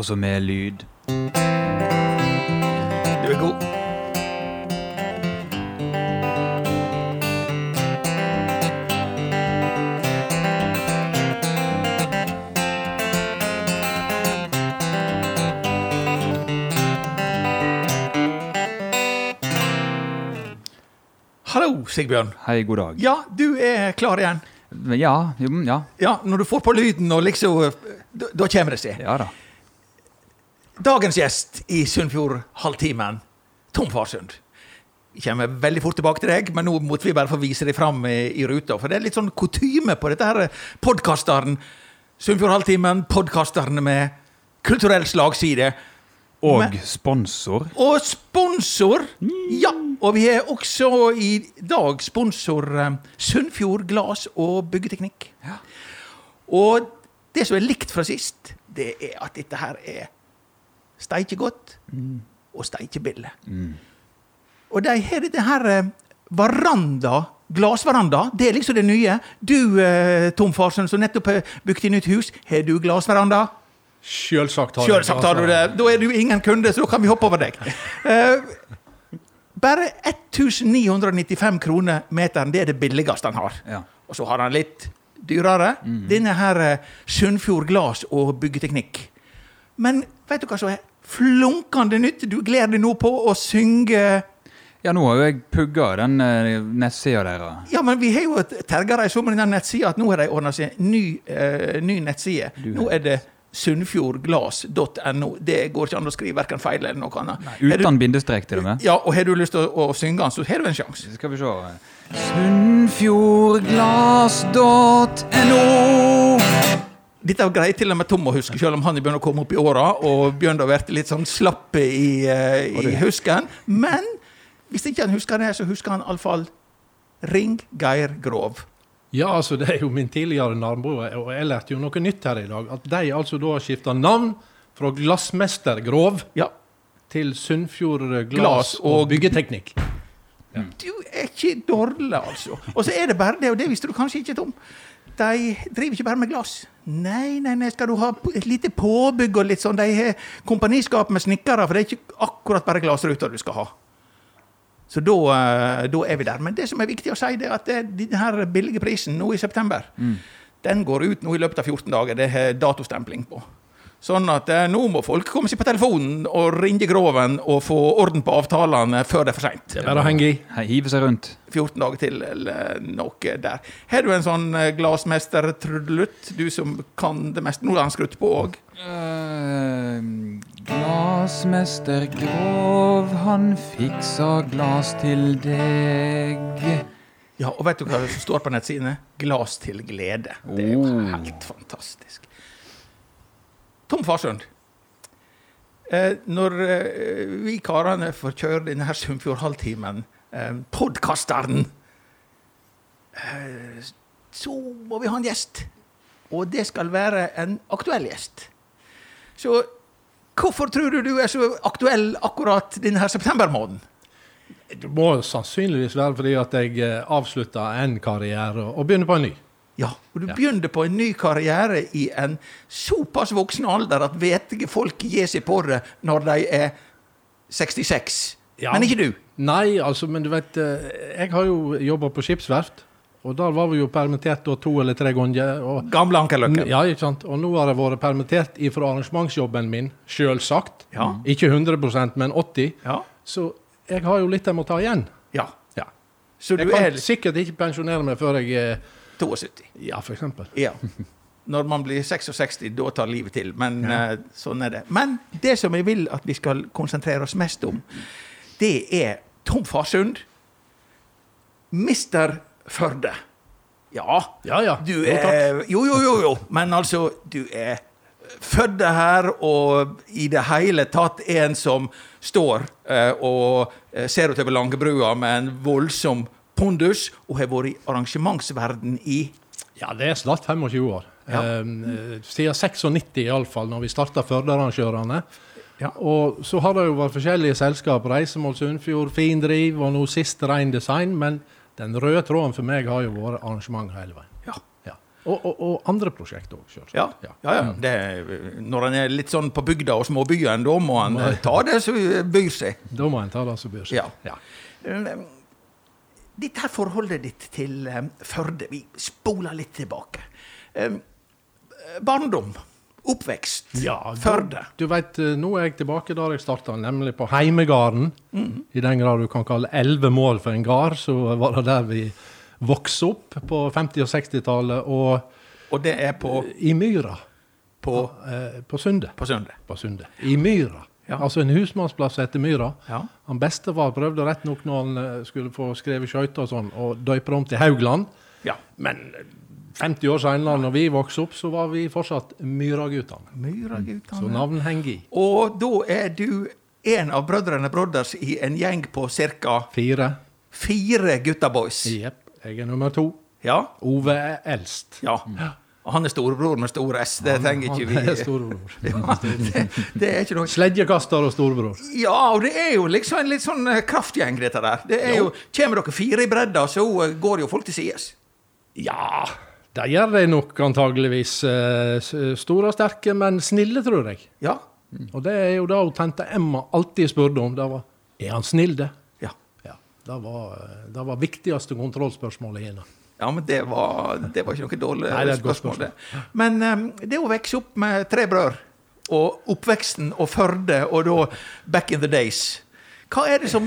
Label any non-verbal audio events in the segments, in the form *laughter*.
Også med lyd. Du er god. Hallo, Sigbjørn. Hei, god dag. Ja, du er klar igjen. Ja, jo, ja. Ja, Når du får på lyden og liksom Da, da kommer det seg. Ja da. Dagens gjest i Sunnfjord-halvtimen, Tom Farsund. Vi kommer veldig fort tilbake til deg, men nå måtte vi bare få vise deg fram i, i ruta. For det er litt sånn kutyme på dette her podkasteren. Sunnfjord-halvtimen, podkasteren med kulturell slagside. Og Men- sponsor. Og sponsor! Ja! Og vi er også i dag sponsor eh, Sunnfjord Glas og Byggeteknikk. Og det som er likt fra sist, det er at dette her er steike godt og steike billig. Og de har dette her eh, veranda, glasveranda, det er liksom det nye. Du, eh, Tom Farsund, som nettopp har bygd i nytt hus, har du glasveranda? Sjølsagt har jeg har du det. Da er du ingen kunde, så da kan vi hoppe over deg. *laughs* Eh, bare 1995 kroner meteren, det er det billigste han har. Ja. Og så har han litt dyrere. Denne her eh, Sunnfjord Glass og Byggeteknikk. Men vet du hva som er flunkende nytt? Du gleder deg nå på å synge Ja, nå har jo jeg pugga den uh, nettsida deres. Ja, men vi har jo terga dem så med den nettsida at nå har de ordna seg ny, uh, ny nettside. Nå er det sunnfjordglas.no. Det går ikke an å skrive verken feil eller noe annet. Har du- Uten bindestrek, til og med. Ja, og har du lyst til å, å synge den, så har du en sjanse. Skal vi se. Sunnfjordglas.no. Dette greier til og med Tom å huske, selv om han er begynner å komme opp i åra og begynner å være litt sånn slapp i, eh, i husken. Men hvis ikke han husker det, så husker han iallfall Ring Geir Grov. Ja, altså Det er jo min tidligere nabo, og jeg lærte jo noe nytt her i dag. At de altså da har skifta navn fra Glassmestergrov Ja, til Sunnfjord Glas Glass og- og Byggeteknikk. du er ikke dårlig, altså. Og så er det bare det, og det visste du kanskje ikke, Tom. De driver ikke bare med glass. Nei, nei, nei, skal du ha et lite påbygg og litt sånn. De har kompaniskap med snekkere, for det er ikke akkurat bare glassruter du skal ha. Så da, eh, da er vi der. Men det som er viktig å si, det er at denne billige prisen nå i september, den går ut nå i løpet av 14 dager. Det har datostempling på. Sånn at eh, nå må folk komme seg på telefonen og ringe Groven og få orden på avtalene før det er for seint. Det er bare å henge i. Hive seg rundt. 14 dager til, eller noe der. Har du en sånn eh, glassmester-trudelutt, du som kan det meste? Nå har han skrudd på òg. Uh, Glasmester Grov, han fiksa glas til deg. Ja, og vet du hva som står på nettsidene? Glas til glede. Det er jo Oh. helt fantastisk. Tom Farsund. Eh, når eh, vi karene får kjøre denne her Sunnfjord-halvtimen, eh, podkasteren, eh, så må vi ha en gjest. Og det skal være en aktuell gjest. Så hvorfor tror du du er så aktuell akkurat denne her septembermåneden? Det må sannsynligvis være fordi at jeg avslutter avslutta en karriere og begynner på en ny. Ja, og du begynte på en ny karriere i en såpass voksen alder at vettige folk gir seg på det når de er 66. Ja. Men ikke du. Nei, altså, men du vet eh, Jeg har jo jobba på skipsverft, og der var vi jo permittert to eller tre ganger. og Gamle Ankerløkken. Ja, ikke sant? Og nå har jeg vært permittert fra arrangementsjobben min, selvsagt. Ja. Ikke 100% men 80 Ja. Så jeg har jo litt jeg må ta igjen. ja. Ja. Så Jeg kan er sikkert ikke pensjonere meg før jeg er 72. Ja, for eksempel. Ja. Når man blir 66, da tar livet til. Men eh, sånn er det. Men det som jeg vil at vi skal konsentrere oss mest om, det er Tom Farsund. Mister Førde. Ja, Ja, ja. Du er Jo, jo, jo, jo. Men altså, du er født her og i det hele tatt en som står eh, og eh, ser utover Langebrua med en voldsom pondus, og har vært i arrangementsverden i Ja, det er snart 25 år. Ja. Eh, siden 96 iallfall, når vi starta Førdearrangørene. Ja. Og så har det jo vært forskjellige selskap. Reisemål Sunnfjord, Findriv og nå sist Rein Design. Men den røde tråden for meg har jo vært arrangement hele veien. Ja. Ja. Og, og, og andre prosjekter òg, sjølsagt. Ja, ja, ja. Det, når en er litt sånn på bygda og småbyen, da må en ta det som byr seg. Da må en ta det som byr seg. Ja. Dette her forholdet ditt til um, Førde, vi spoler litt tilbake. Um, barndom, oppvekst, Ja, Førde. Du vet, eh, nå er jeg tilbake der jeg starta, nemlig på heimegarden. Mm. I den grad du kan kalle elleve mål for en gard, så var det der vi vokste opp på 50- og 60-tallet. Og Og det er på, i myra på, eh, på Sunde. på Sunde. På Sunde. I myra. Ja. Altså en husmannsplass etter myra. Ja. Han bestefar prøvde rett nok når han eh, skulle få skrevet skøyter og sånn, å døype om til Haugland. ja. Men eh, 50 år senere, når vi vokste opp, så var vi fortsatt Myraguttene. Så Myraguttene. navn henger i. Og da er du en av brødrene Brodders i en gjeng på ca. Fire. fire guttaboys. Jepp. Jeg er nummer to. Ja. Ove er eldst. ja. Og han er storebror med stor S. Det trenger ikke vi. Han storebror. *laughs* Ja, det, det er ikke noe Sledjekaster og storebror. Ja, og det er jo liksom en litt sånn eh, kraftgjeng, dette der. Det er jo, Kommer dere fire i bredda, så eh, går jo folk til sides. Ja, det gjør de nok antageligvis. eh, Store og sterke, men snille, tror jeg. Ja. Og det er jo det tante Emma alltid spurte om. Det var Er han snill, det? Ja. Ja. Det var, det var viktigste kontrollspørsmålet hennes. Ja, men det var, det var ikke noe dårlig Nei, det spørsmål, spørsmål. det. Men um, det å vokse opp med tre brødre, og oppveksten og Førde, og da back in the days Hva er det som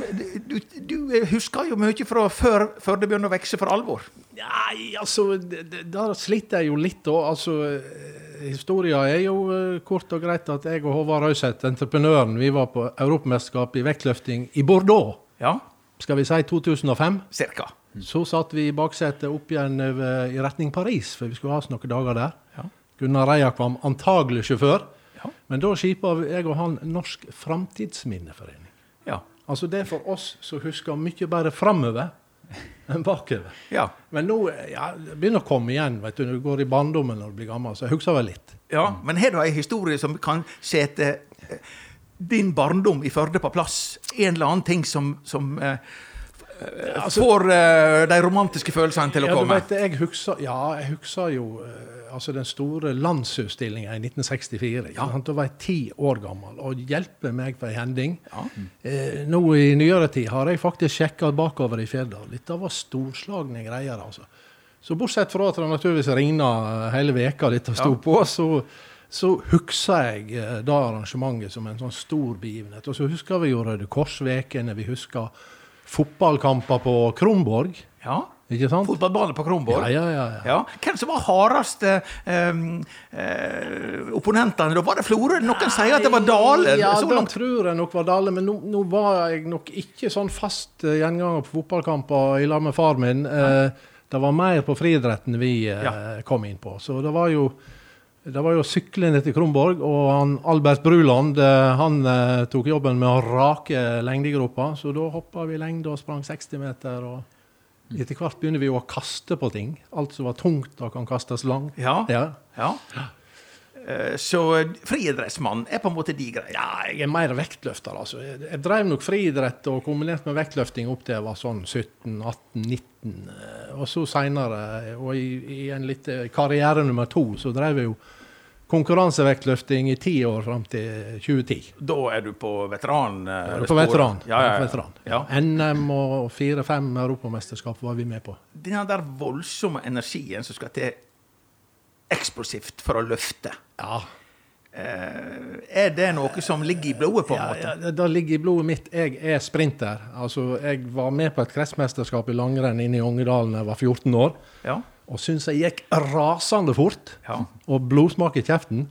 Du, du husker jo mye fra før det begynner å vokse for alvor. Nei, altså, der sliter jeg jo litt, da. Altså, eh, historia er jo eh, kort og greit at jeg og Håvard Røiseth, entreprenøren, vi var på europamesterskap i vektløfting i Bordeaux. Ja, Skal vi si 2005? cirka. Så satt vi i baksetet opp igjen i retning Paris, for vi skulle ha oss noen dager der. Ja. Gunnar Reiakvam, antagelig sjåfør. Ja. Men da skipa jeg og han Norsk Framtidsminneforening. Ja. Altså det er for oss som husker mye bedre framover enn bakover. Ja. Men nå ja, det begynner å komme igjen. vet du, du går i barndommen når du blir gammel. Så jeg husker vel litt. ja. Men har du ei historie som kan sette eh, din barndom i Førde på plass? En eller annen ting som, som eh, eh, får uh, de romantiske følelsene til å Ja, du vet, jeg husker, ja, jeg husker jo uh, altså den store landsutstillinga i 1964. ikke Ja. Da var jeg ti år gammel og hjelpe meg for ei hending. Ja. Uh, nå i nyere tid har jeg faktisk sjekka bakover i Fjerdal. Dette var storslagne greier. altså. Så bortsett fra at det naturligvis regna hele veka dette sto Ja. på, så, så husker jeg da arrangementet som en sånn stor begivenhet. Og så husker vi jo Røde Kors-vekene, vi husker fotballkamper på Kronborg. Ja. Ikke sant? Fotballbane på Kronborg? Ja, ja, ja. ja. Ja. Hvem som var hardeste eh, eh, opponentene? Da var det Florø? Noen sier at det var Dale. Ja, så da tror jeg nok var Dale, men nå, nå var jeg nok ikke sånn fast eh, gjenganger på fotballkamper i lag med far min. Eh, det var mer på friidretten vi eh, kom inn på. Så det var jo det var jo syklende til Kronborg, og han Albert Bruland eh, han eh, tok jobben med å rake lengdegropa. Så da hoppa vi lengde og sprang 60 meter. og Etter hvert begynner vi jo å kaste på ting. Alt som var tungt, da kan kastes langt. Ja. Ja. ja. Eh, Så friidrettsmann er på en måte de greiene? Ja, jeg er mer vektløfter, altså. Jeg, drev nok friidrett og kombinert med vektløfting opp til jeg var sånn 17-18-19. Og så seinere, og i, i en litt karriere nummer to, så drev jeg jo konkurransevektløfting i ti år fram til 2010. Da er du på veteran? eh, På veteran. Ja, ja, ja. veteran. ja. NM og fire-fem europamesterskap var vi med på. Den der voldsomme energien som skal til eksplosivt for å løfte. Ja, Eh, er det noe som ligger i blodet, på en ja, måte? ja, det ligger i blodet mitt. Jeg er sprinter. Altså, jeg var med på et kretsmesterskap i langrenn inne i Ongedalen da jeg var 14 år. Ja. Og syntes jeg gikk rasende fort. Ja. Og blodsmak i kjeften.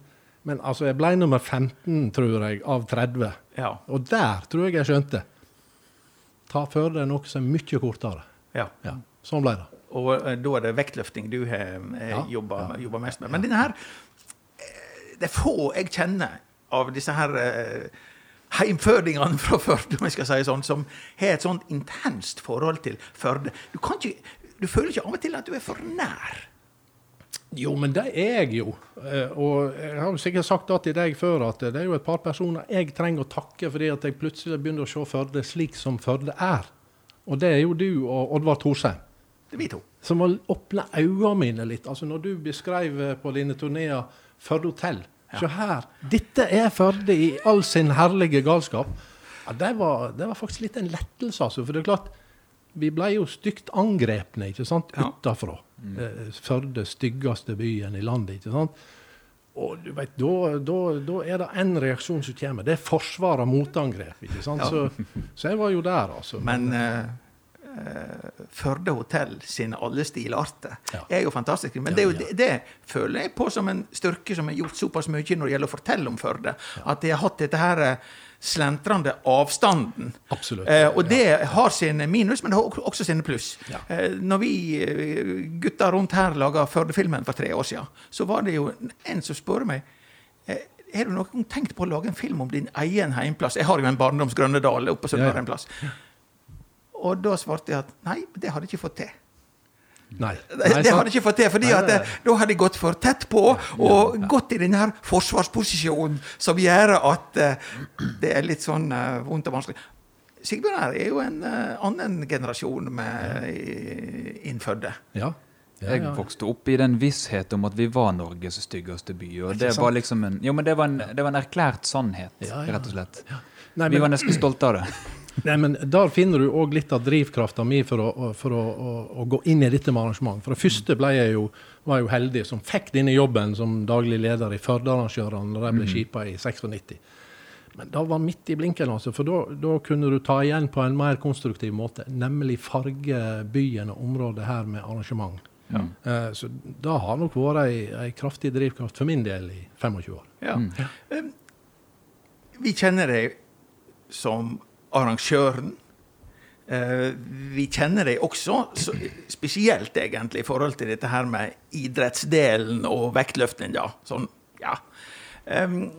Men altså, jeg ble nummer 15, tror jeg, av 30. Ja. Og der tror jeg jeg skjønte. Ta for deg noe som er mye kortere. ja. Ja, Sånn ble det. Og eh, da er det vektløfting du har eh, Ja, jobba mest med. Men denne her eh, Det er få jeg kjenner av disse her heimfødingene *laughs* fra Førde, om jeg skal si sånn, som har et sånt intenst forhold til Førde. Du, kan ikke, du føler ikke av og til at du er for nær? Jo, men det er jeg jo. Eh, Og jeg har jo sikkert sagt det til deg før, at det er jo et par personer jeg trenger å takke fordi at jeg plutselig begynner å se Førde slik som Førde er. Og det er jo du og Oddvar Thorsheim. Det er vi to. Som har åpna øynene mine litt. Altså Når du beskrev eh, på dine turneer Førde hotell Se her. Dette er Førde i all sin herlige galskap. Ja, det, var, det var faktisk litt en lettelse, altså. For det er klart, vi ble jo stygt angrepne ikke sant, Ja. utafra. Eh, Førde, styggeste byen i landet. ikke sant? Og du vet, da, da, da er det én reaksjon som kommer. Det er forsvar av motangrep. ikke sant? Ja. Så, så jeg var jo der, altså. Men eh, eh, Førde hotell sine alle stilarter Ja. er jo fantastiske. Men det, jo, det, det føler jeg på som en styrke som har gjort såpass mye når det gjelder å fortelle om Førde. At de har hatt dette her eh, slentrende avstanden. Absolutt. Eh, og det har sine minus, men det har også sine pluss. Ja. Eh, når vi eh, gutta rundt her laga Førde-filmen for tre år siden, så var det jo en som spurte meg eh, har du noen tenkt på å lage en film om din egen heimplass? Jeg har jo en barndoms Grønnedal oppe på Ja, ja. Sunnmøre en plass. Og da svarte jeg at nei, det hadde jeg ikke fått til. Nei. Nei, det sant. hadde ikke fått til, fordi Nei, at det- eh, da hadde de gått for tett på og gått i den her forsvarsposisjonen som gjør at uh, det er litt sånn uh, vondt og vanskelig. Sigbjørn her er jo en uh, annen generasjon med uh, innfødte. Ja. Ja, Jeg vokste opp i den visshet om at vi var Norges styggeste by. Og det var liksom en, jo, men det var en, det var en erklært sannhet, Ja, ja. rett og slett. Nei, Vi men- var nesten stolte av det. *clears throat* Nei, men Der finner du òg litt av drivkrafta mi for, å, for å, å, å gå inn i dette med arrangement. For det første ble jeg jo, var jeg jo heldig som fikk denne jobben som daglig leder i Førdearrangørene da jeg ble skipa i 96. Men da var midt i blinken, altså, for da, kunne du ta igjen på en mer konstruktiv måte. Nemlig farge byen og området her med arrangement. Eh, så det har nok vært ei, ei kraftig drivkraft for min del i 25 år. Ja. Eh, Vi kjenner deg som arrangøren. Eh, Vi kjenner deg også, spesielt egentlig, i forhold til dette her med idrettsdelen og vektløftninga. Sånn, ja. Um,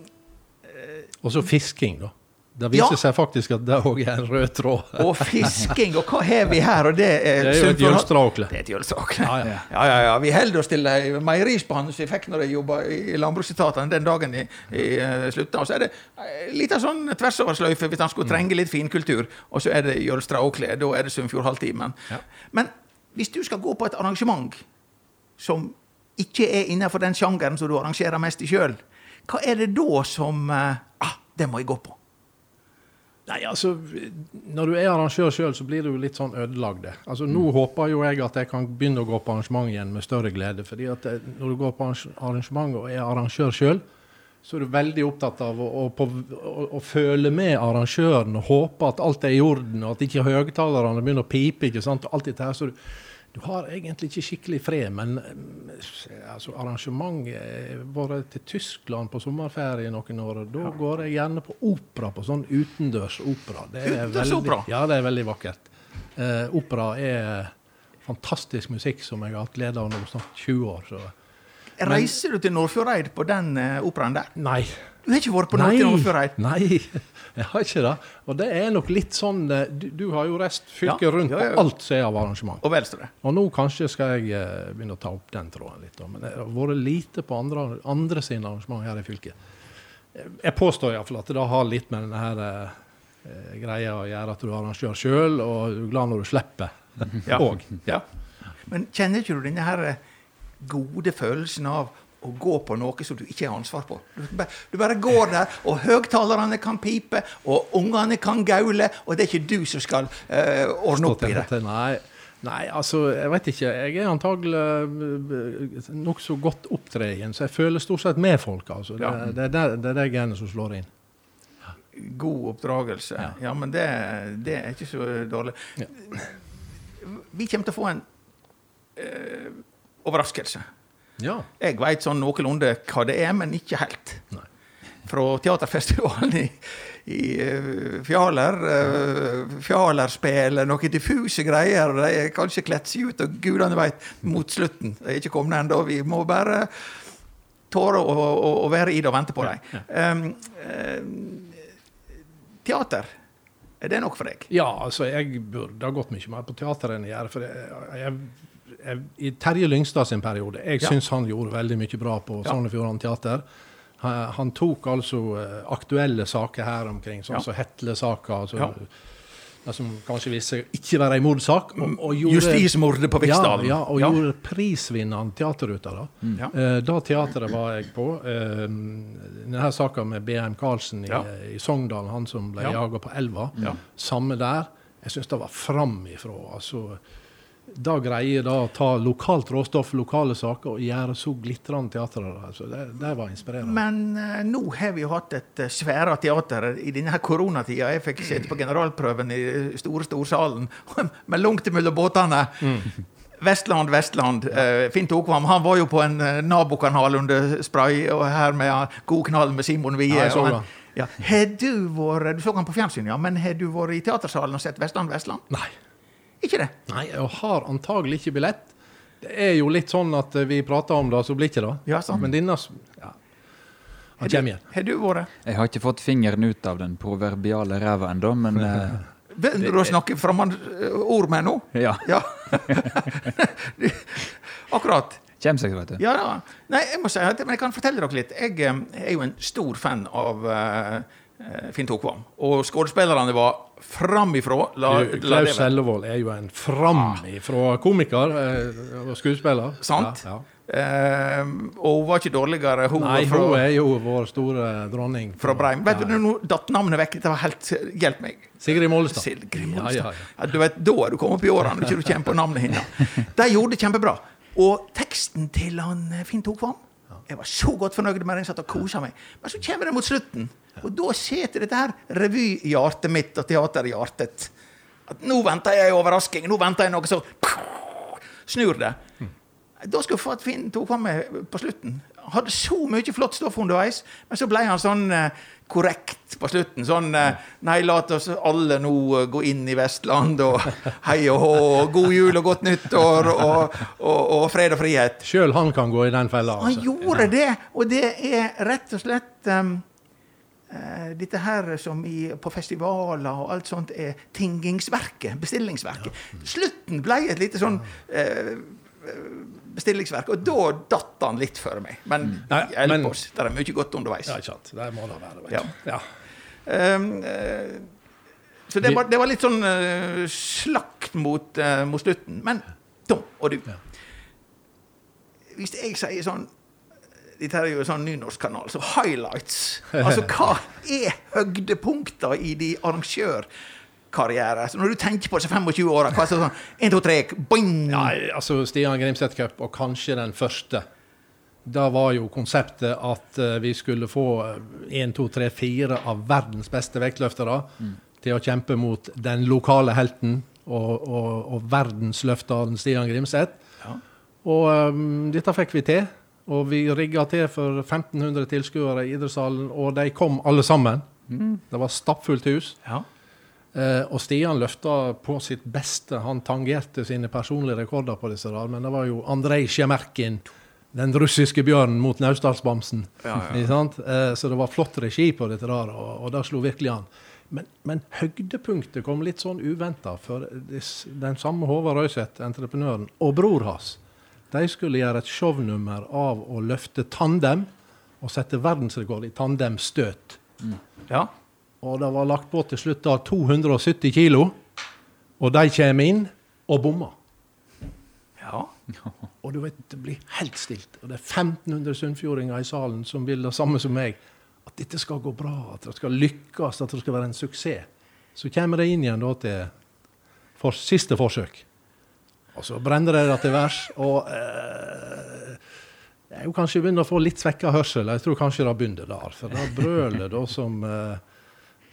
Og så fisking, da. Det viser Ja. seg faktisk at det òg er en rød tråd. og fisking, og hva har vi her? Og det er, Det er jo et jølstråkle. Det er et jølstråkle. Ja, Ja, ja. ja. ja, Vi holder oss til ei meierispann som jeg fikk når jeg jobba i Landbruksetatene den dagen i, jeg slutta. Og så er det ei lita sånn tversoversløyfe hvis han skulle trenge litt finkultur. Og så er det Jølstråkle. Da er det Sunnfjord halvtimen. Ja. Men hvis du skal gå på et arrangement som ikke er innenfor den sjangeren som du arrangerer mest i sjøl, hva er det da som eh, Ah, det må jeg gå på. Nei, altså, Når du er arrangør sjøl, så blir du litt sånn ødelagd. Altså, Nå håper jo jeg at jeg kan begynne å gå på arrangement igjen med større glede. fordi at eh, Når du går på arrangement og er arrangør sjøl, så er du veldig opptatt av å, å, på, å, å føle med arrangøren og håpe at alt er i orden, og at ikke høyttalerne begynner å pipe. ikke sant, og alt dette her, så du, du har egentlig ikke skikkelig fred, men eh, altså, har vært til Tyskland på sommerferie noen år, da går jeg gjerne på opera, på sånn utendørs opera. Det er veldig, opera. Ja, det er veldig vakkert. Eh, opera er fantastisk musikk som jeg har hatt glede av nå snart 20 år. Så. Reiser du til Nordfjordeid på den eh, operaen der? Nei. Du har ikke vært på noe før? Nei, *laughs* jeg har ikke det. Og det er nok litt sånn eh, Du, du har jo reist fylket Ja, rundt ja, ja. på alt som er av arrangement. Og Venstre. Og nå kanskje skal jeg eh, begynne å ta opp den tråden litt. Da. Men det har vært lite på andre, andre sine arrangement her i fylket. Eh, Jeg påstår iallfall at det har litt med denne her eh, greia å gjøre at du er arrangør sjøl, og du er glad når du slipper Ja. *laughs* òg. Ja. Men kjenner ikke du denne her gode følelsen av å gå på noe som du ikke har ansvar på? Du bare, går der, og høgtalerne kan pipe, og ungene kan gaule, og det er ikke du som skal uh, ordne opp i det. Nei, nei, altså, jeg vet ikke. Jeg er antagelig uh, nokså godt opptreden, så jeg føler stort sett med folk. altså. Det, Ja. det, det, det er det genet som slår inn. God oppdragelse. Ja, Ja. men det, det er ikke så dårlig. Ja. Vi kommer til å få en eh, overraskelse. Ja. Jeg veit sånn noenlunde hva det er, men ikke helt. Nei. Fra teaterfestivalen i, i eh, Fjaler. Uh, Fjalerspel, noen diffuse greier. De er kanskje kledd seg ut, og gudene veit, mot slutten. De er ikke kommet ennå. Vi må bare tåre å, å, å være i det og vente på dem. Um, um, teater, er det nok for deg? Ja, altså, jeg burde ha gått mye mer på teater enn jeg gjør. For jeg, jeg, I Terje Lyngstad sin periode Jeg Ja. syns han gjorde veldig mye bra på Ja. Sogn og Fjordane Teater. Han, tok altså eh, aktuelle saker her omkring, sånn Ja. som Hetle-saka. Altså, Ja. som kanskje viste seg ikke være en mordsak. Og, og gjorde, Justismordet på Viksdalen. Ja, og gjorde prisvinnende teater ut av det. Ja. Eh, da teateret var jeg på. Eh, denne saka med BM Karlsen i, i Sogndal, han som ble Ja. jaga på elva. Samme der. Jeg syns det var framifrå. Altså, da greier da å ta lokalt råstoff, lokale saker, og gjøre så glitrende teater. Altså, det. Det var inspirerende. Men uh, nå har vi jo hatt et uh, svære teater i denne koronatida. Jeg fikk sitte på generalprøven i store storsalen *laughs* med langt mellom båtene. Vestland, Vestland. Uh, Finn Tokvam han var jo på en uh, nabokanal under spray, og her med uh, god knall med Simon Wie. Ja, han-. Ja. Har du vært Du så han på fjernsyn, ja. Men har du vært i teatersalen og sett Vestland, Vestland? Nei. Ikke det? Nei, og har antagelig ikke billett. Det er jo litt sånn at eh, vi prater om det, så blir ikke det. Ja, sant. Men denne ja. Han kommer igjen. Har du vært? Jeg har ikke fått fingeren ut av den proverbiale ræva ennå, men eh, *laughs* Begynner du å snakke eh, ord med nå? ja. *laughs* Ja. *laughs* Akkurat. Kjem seg, vet du. Ja da. Nei, jeg må si at, men jeg kan fortelle dere litt. Jeg eh, er jo en stor fan av eh, eh, Finn Tokvam. Og skuespillerne var framifrå. Klaus. Sellevold er jo en framifrå komiker eh, og skuespiller. Sant. Ja, ja. Eh, og hun var ikke dårligere, hun Nei, fra, hun er jo vår store dronning. fra Breim. Vet du, nå datt navnet vekk. Det var helt Hjelp meg. Sigrid Mollestad. Sigrid Mollestad. ja, du vet, Da er du kommet opp i årene, ikke du kommer på navnet hennes. De gjorde det kjempebra. Og teksten til han eh, Finn Tokvam Jeg var så godt fornøyd med den. Satt og kosa meg. Men så kommer det mot slutten, og da sitter dette her revyhjertet mitt og teaterhjertet at nå venter jeg overrasking. Nå venter jeg noe som Snur det. Da skulle Finn tok med på slutten. Hadde så mye flott stoff underveis, men så ble han sånn eh, korrekt på slutten. Sånn eh, Nei, la oss alle nå eh, gå inn i Vestland, og *laughs* hei og hå, og god jul og godt nyttår, og, og, og fred og frihet. Sjøl han kan gå i den fella. Han Altså. gjorde det, og det er rett og slett um, dette her som i, på festivaler og alt sånt er tingingsverket, bestillingsverket. Slutten ble et lite sånn eh, bestillingsverk, og da datt han litt for meg. Men Nei, hjelp oss, det er mye godt underveis. Ja, ikke sant. Det må det være. Vet Ja. Ja. Um, uh, så det var, det var litt sånn uh, slakt mot, uh, mot slutten. Men Tom og du Ja. Hvis jeg sier sånn Dette er jo en sånn nynorskkanal, så highlights Altså, hva *laughs* er høydepunkta i de arrangørkarriere? Så når du tenker på disse 25 åra, hva er det sånn 1, 2, 3, boing! Ja, altså Stian Grimseth Cup, og kanskje den første. Da var jo konseptet at eh, vi skulle få én, to, tre, fire av verdens beste vektløftere til å kjempe mot den lokale helten og, og, og verdensløfteren Stian Grimseth. Ja. Og um, dette fikk vi til. Og vi rigga til for 1500 tilskuere i idrettssalen, og de kom alle sammen. Det var stappfullt hus. Ja. Eh, og Stian løfta på sitt beste. Han tangerte sine personlige rekorder på disse der, men det var jo Andrej Sjemerkin, den russiske bjørnen mot Naustdalsbamsen. Ja, ja. Eh, så det var flott regi på dette der, og, og det slo virkelig an. Men, men høydepunktet kom litt sånn uventa, for den samme Håvard Røiseth, entreprenøren, og bror hans, de skulle gjøre et shownummer av å løfte tandem, og sette verdensrekord i tandemstøt. ja. Og det var lagt på til slutt da 270 kilo. Og de kommer inn og bommer. ja. Og du vet, det blir helt stilt. Og det er 1500 sunnfjordinger i salen som vil det samme som meg. At dette skal gå bra, at det skal lykkes, at det skal være en suksess. Så kommer de inn igjen da til for, siste forsøk. Og så brenner de det til værs. Og eh, jeg er jo kanskje begynner å få litt svekka hørsel. Jeg tror kanskje det begynner der. For det brølet da som eh,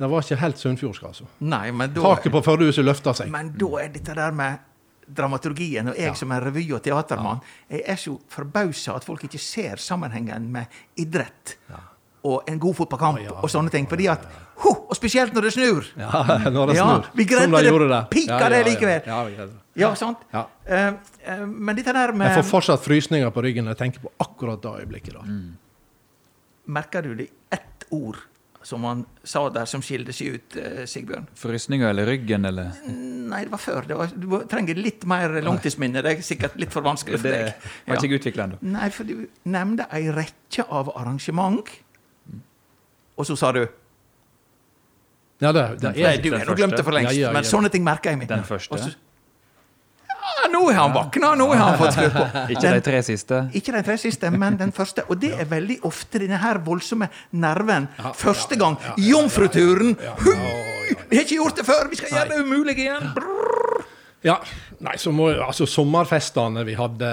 Det var ikke helt sunnfjordsk, altså. Nei, men da Taket på førdehuset løfta seg. Men da er dette der med dramaturgien, og jeg Ja. som er revy- og teatermann, jeg er så forbausa at folk ikke ser sammenhengen med idrett og en god fotballkamp Ja, ja, og sånne ting. Fordi at ho, Og spesielt når det snur! Ja, *laughs* når det Ja, snur. vi greide det. det. Pika Ja, ja, det likevel. Ja. Ja, sant? Ja. Eh, men dette der med Jeg får fortsatt frysninger på ryggen når jeg tenker på akkurat det øyeblikket. da. Merker du det i ett ord som han sa der, som skilte seg ut, eh, Sigbjørn? Frysninger eller ryggen, eller Nei, det var før. Det var, du trenger litt mer langtidsminne. Det er sikkert litt for vanskelig for Det deg. har Ja. ikke jeg utvikla ennå. Nei, for du nevnte ei rekke av arrangement. Og så sa du Ja, det, det Nei, er du glemte det for lengst, Ja, ja, ja. men sånne ting merker jeg meg. Den første? Og så- Ja, nå har han våkna, nå har han fått skrudd på. *laughs* Ikke Den- de tre siste? Ikke de tre siste, men den første. Og det er veldig ofte denne her voldsomme nerven. Første gang. Jomfruturen! Hu! Vi har ikke gjort det før, vi skal gjøre det umulig igjen! Brrr. Ja, nei, så må, altså Sommerfestene vi hadde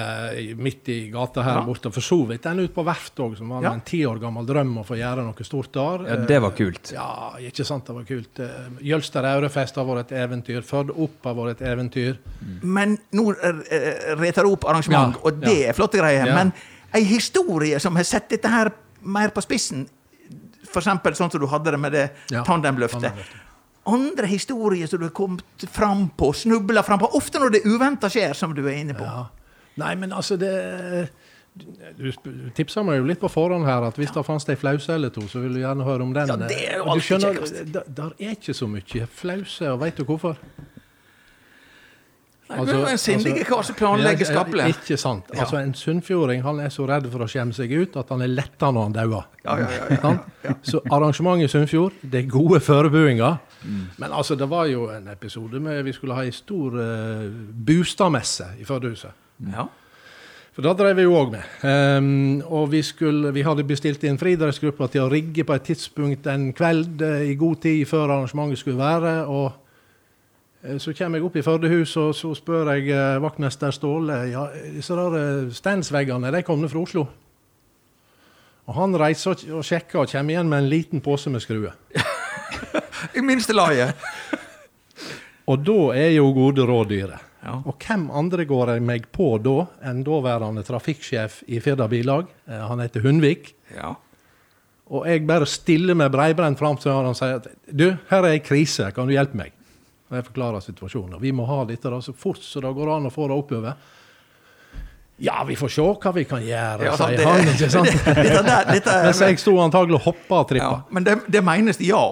midt i gata her Ja. borte, for så vidt den ute på verftet òg, som var Ja. en ti år gammel drøm å få gjøre noe stort der. Ja, det var kult. Ja, ikke sant, det var kult. Eh, Jølster Aurefest har vært et eventyr. Førd opp har vært et eventyr. Men nå retar reter det opp arrangement, Ja, og det ja. er flotte greier. Ja. Men ei historie som har sett dette her mer på spissen, eksempel sånn som du hadde det med det Ja, tandemløftet. Andre historier som du har kommet fram på, snubla fram på, ofte når det uventa skjer, som du er inne på. Ja. Nei, men altså det Du tipsa meg jo litt på forhånd her at hvis det fantes ei flause eller to, så ville du gjerne høre om den. Ja, det er jo alltid skjønner, der, der er ikke så mye flause, og veit du hvorfor? Nei, altså, en sindige kar som planlegger Ja, ja, skapelig. Ikke sant. Ja. Altså, en sunnfjording han er så redd for å skjemme seg ut at han er letta når han dauer. Ja, ja, ja, ja. Så arrangementet i Sunnfjord, det er gode forebygginger. Mm. Men altså, det var jo en episode med vi skulle ha ei stor uh, Bustadmesse i Førdehuset. Ja. For da drev vi jo òg med. Um, og vi, skulle, vi hadde bestilt inn friidrettsgruppa til å rigge på et tidspunkt en kveld uh, i god tid før arrangementet skulle være. og eh, så kommer jeg opp i Førdehuset og så spør jeg eh, vaktmester Ståle ja, disse der eh, standsveggene de kom ned fra Oslo. Og Han reiser og sjekker og kommer igjen med en liten pose med skruer. *laughs* *laughs* I minste laget. Og da er jo gode råd dyre. Ja. Og hvem andre går jeg meg på da enn daværende trafikksjef i Firda Bilag? Eh, Han heter Hundvik. Ja. Og jeg bare stiller med breibrent fram til han og sier at du, her er ei krise, kan du hjelpe meg? Og jeg forklarer situasjonen. Og vi må ha dette da så fort så det går an å få det oppover. Ja, vi får se hva vi kan gjøre, Ja, sier han. ikke sant? *laughs* Dette der, dette, *laughs* Mens jeg sto antagelig og hoppa og ja, men det, det menes ja.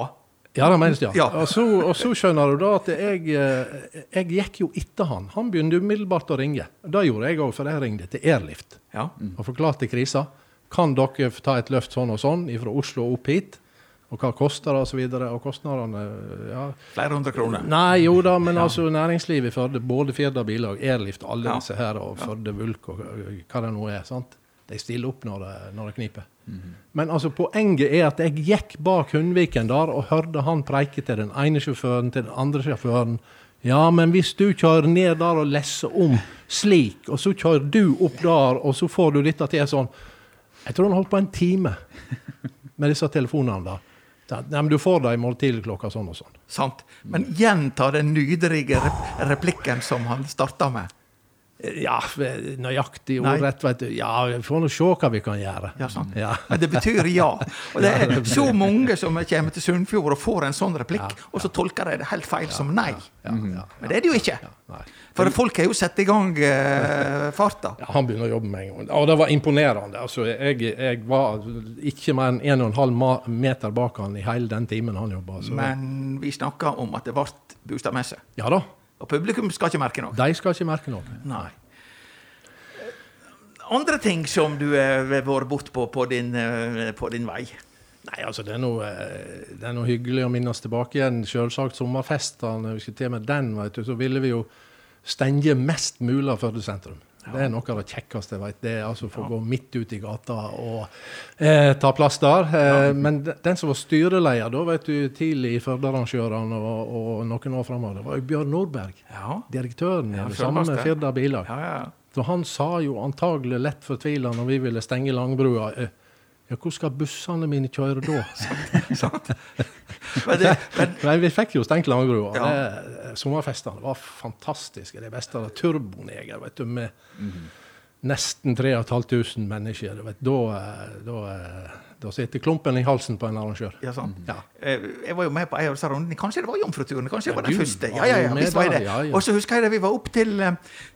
Ja, det menes ja. Ja. Og, så, og så skjønner du da at jeg, eh, jeg gikk jo etter han. Han begynte umiddelbart å ringe. Det gjorde jeg òg, for jeg ringte til Airlift ja. og forklarte krisa. Kan dere ta et løft sånn og sånn fra Oslo opp hit? Og hva koster det, og så videre. Og kostnadene ja. Flere hundre kroner. Nei, jo da, men altså næringslivet i Førde, både Firda Bilag, Airlift, alle disse her, og Førde Vulk og hva det nå er, sant? De stiller opp når det, når det kniper. Men altså, poenget er at jeg gikk bak Hundviken der og hørte han preike til den ene sjåføren, til den andre sjåføren. Ja, men hvis du kjører ned der og leser om slik, og så kjører du opp der, og så får du dette til sånn Jeg tror han holdt på en time med disse telefonene der. Ja, men du får det i morgen tidlig klokka sånn og sånn. Sant. Men gjenta den nydelige replikken som han starta med. Ja, nøyaktig ordrett, vet du. Ja, vi får nå se hva vi kan gjøre. Ja, sant. Ja. Men det betyr ja. *laughs* Og det er så mange som kommer til Sunnfjord og får en sånn replikk, og så tolker de det helt feil som nei. Ja, ja, Men det er det jo ikke. For folk har jo satt i gang uh, farta. Ja, han begynner å jobbe med en gang. Og det var imponerende. Altså, jeg, jeg var ikke mer enn 1,5 ma- meter bak han i hele den timen han jobba. Men vi snakka om at det ble bostadmesse. Ja da, Og publikum skal ikke merke noe. de skal ikke merke noe. Nei. Andre ting som du har vært bort på på din, eh, på din vei? Nei, altså det er noe, eh, det er noe hyggelig å minnes tilbake igjen. Selvsagt sommerfestene. Vi skulle til med den, vet du, så ville vi jo stenge mest mulig av Førde sentrum. Det er noe av det kjekkeste jeg vet. Det er altså å gå midt ut i gata og eh, ta plass der. Eh, Men den som var styreleder da, vet du, tidlig i Førde-arrangørene og, og noen år framover, var jo Bjørn Nordberg. Ja. Direktøren i Ja, det samme. Firda Bilag. Ja, ja. Så han sa jo antagelig lett fortvila når vi ville stenge Langbrua eh, Ja, hvor skal bussene mine kjøre da? *laughs* Sant? Men det, *laughs* men, Men vi fikk jo stengt Langbrua. Ja. Det- Sommerfestene var fantastiske. Det beste av det. Turboneger, vet du, med nesten 3500 mennesker. Vet, da, eh, da, eh, da sitter klumpen i halsen på en arrangør. ja, sant. Ja. Eh, Jeg var jo med på en av disse rundene. Kanskje det var Jomfruturen? Kanskje det var den du første? Ja, ja, ja, visst var jeg det. Og så husker jeg da vi var opp til,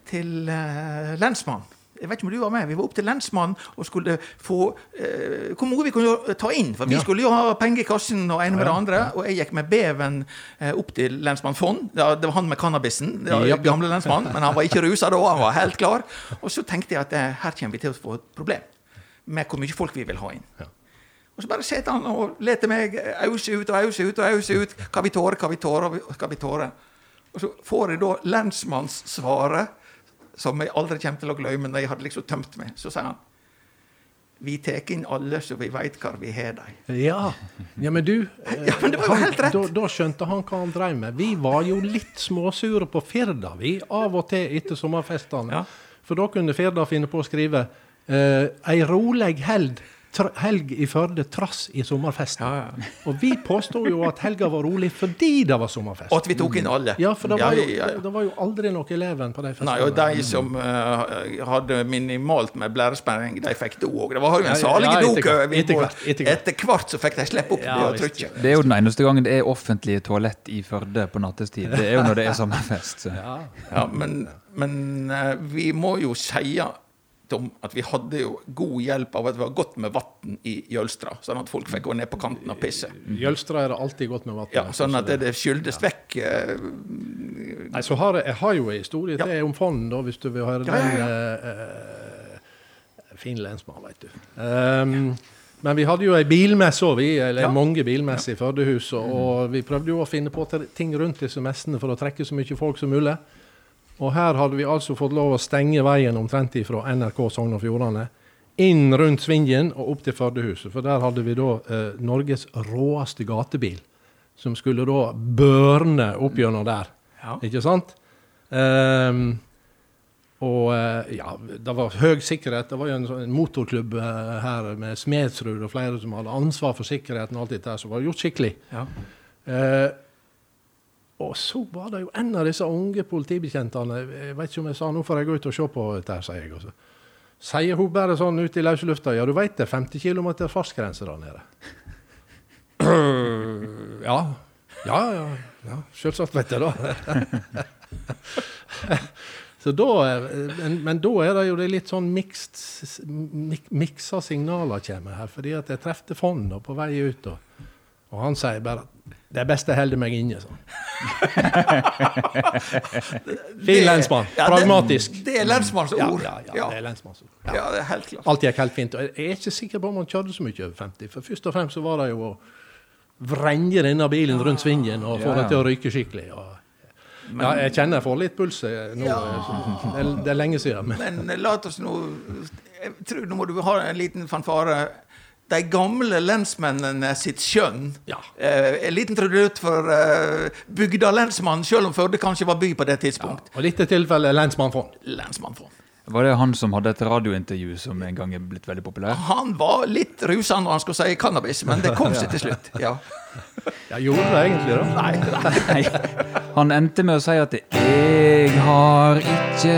til uh, lensmannen. Jeg vet ikke om du var med. Vi var opp til lensmannen og skulle få eh, hvor mye vi kunne ta inn. For vi Ja. skulle jo ha penger i kassen og ene med det andre. Og jeg gikk med beven eh, opp til lensmann Fond. Ja, det var han med cannabisen. Det var gamle lensmann, Men han var ikke rusa da. Han var helt klar. Og så tenkte jeg at eh, her kommer vi til å få et problem med hvor mye folk vi vil ha inn. Ja. Og så bare sitter han og leter meg ause ut og ause ut og ause ut. Hva vi tårer, hva vi tårer, hva vi tårer. Og så får jeg da lensmannssvaret, som jeg aldri kommer til å glemme, når jeg hadde liksom tømt meg. Så sier han vi tar inn alle så vi veit hvor vi har dem. Ja. ja, men du *laughs* Ja, men det var jo han- helt rett. Da, da skjønte han hva han drev med. Vi var jo litt småsure på Firda, vi, av og til etter sommerfestene. Ja. For da kunne Firda finne på å skrive eh, ei roleg held, helg i Førde trass i sommerfesten. Ja, ja. Og vi påstod jo at helga var rolig fordi det var sommerfest. Og at vi tok inn alle. Ja, for det var, jo, ja, ja. det var jo aldri noe eleven på de festene. Nei, og de som uh, hadde minimalt med blærespenning, de fikk do òg. Det var jo en ja, salig dok. etter hvert, så fikk de slippe opp Ja, det og trykke. Det er jo den eneste gangen det er offentlige toalett i Førde på nattestid. Det er jo når det er sommerfest. Så. Ja. Ja, men, men uh, vi må jo si Tom, at vi hadde jo god hjelp av at det var godt med vann i Jølstra, sånn at folk fikk gå ned på kanten og pisse. Jølstra er det alltid godt med vann. Ja, sånn at det, det skyldes vekk eh, Nei, så har jeg, jeg har jo en historie Ja. til om fonden da, hvis du vil høre Ja, ja, den. eh, fin lensmann, vet du. Ehm, men vi hadde jo ei bilmesse òg. Eller Ja. mange bilmesser i Førdehuset. Og vi prøvde jo å finne på ting rundt disse messene for å trekke så mye folk som mulig. Og her hadde vi altså fått lov å stenge veien omtrent fra NRK Sogn og Fjordane. Inn rundt Svingen og opp til Førdehuset. For der hadde vi da eh, Norges råeste gatebil. Som skulle da børne opp gjennom der. Ja. Ikke sant? Um, og eh, ja, det var høy sikkerhet. Det var jo en, sånn, en motorklubb eh, her med Smedsrud og flere som hadde ansvar for sikkerheten og alt dette som var gjort skikkelig. ja. Eh, og så var det jo en av disse unge politibetjentene Jeg vet ikke om jeg sa nå får jeg gå ut og se på dette, sier jeg. Også. sier hun bare sånn ute i løse lufta Ja, du veit det er 50 km fartsgrense der nede. *laughs* ja. Ja, ja. ja. Selvsagt vet jeg det. *laughs* Så da, er- men, men da er det jo det litt sånn mixed, mik, miksa signaler kommer her. Fordi at jeg trefte fond på vei ut, og, og han sier bare at det er best jeg holder meg inne. sånn. *laughs* Fin lensmann. Ja, Pragmatisk. Det er lensmanns Ja, ord. ja, ja, det er lensmannsord. Ja. Ja, det er helt klart. Alt gikk helt fint. Og jeg er ikke sikker på om han kjørte så mye over 50. For først og fremst så var det jo å vrenge denne bilen rundt svingen og få Ja, det ja. til å ryke skikkelig. Og, ja, jeg kjenner jeg får litt puls nå. Ja. Det, er, det er lenge siden. Men Men eh, la oss nå Jeg tror nå må du ha en liten fanfare. De gamle lensmennene sitt skjønn. Ja. Eh, en liten trudelutt for Bygda lensmann selv om Førde kanskje var by på det tidspunkt. og litt tilfellet tilfelle lensmann Fond. Lensmann Fond. Var det han som hadde et radiointervju som en gang er blitt veldig populær? Han var litt rusa når han skulle si cannabis, men det kom *laughs* seg til slutt. Ja. Ja, gjorde det egentlig, da? Nei. Nei. Han endte med å si at 'jeg har ikke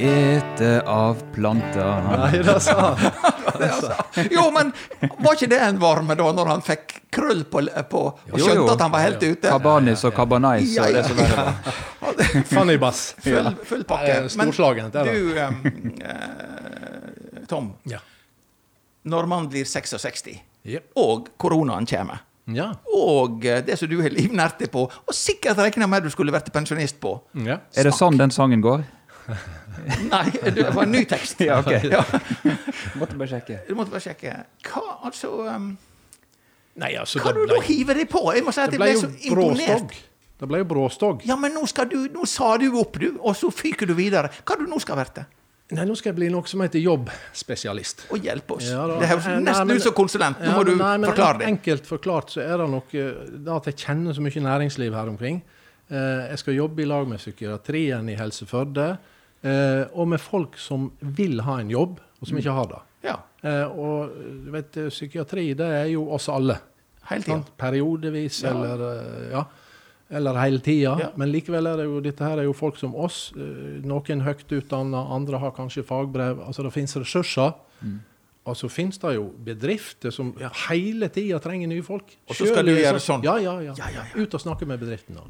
ete av planter'. Nei, det sa han. *laughs* Jo, men var ikke det en varme da, når han fikk krøll på, på og Jo, skjønte jo. at han var helt ute? Kabanis og kabanais Ja, og det som verre var. *laughs* Funny bass. Full, full pakke. Men er du, um, uh, Tom. Ja. Når man blir 66, og koronaen kommer, Ja. og eh, det som du har livnært deg på, og sikkert regna med du skulle vært pensjonist på ja. Er det sånn den sangen går? *laughs* Nei, det var en ny tekst. Ja, ok. *laughs* Ja, Måtte bare sjekke. du måtte bare sjekke. Hva, altså um, Nei, altså, Hva det du da ble, hiver deg på? Jeg må si at det jeg ble ble så imponert. Det ble jo bråstog. Ja, men nå, skal du, nå sa du opp, du, og så fyker du videre. Hva du nå skal verte? Nei, nå skal jeg bli noe som heter jobbspesialist. Og hjelpe oss. Ja, da. det høres nesten ut som konsulent. Nå Ja, må du nei, men forklare det. Enkelt forklart så er det nok eh, det at jeg kjenner så mye næringsliv her omkring. Eh, Jeg skal jobbe i lag med psykiatrien i Helse Førde, eh, og med folk som vil ha en jobb, og som ikke har det. Ja, Eh, Og du vet, eh, psykiatri det er jo oss alle. hele tida. Periodevis Ja. eller eh, ja. Eller hele tida. Ja. Men likevel er det jo dette her er jo folk som oss. eh, Noen høyt utdanna, andre har kanskje fagbrev. Altså det finnes ressurser. Mm. Og så finnes det jo bedrifter som hele tida trenger nye folk. Og så skal du gjøre sånn? Ja, ja, ja. Ja, ja, ja. Ut og snakke med bedriftene.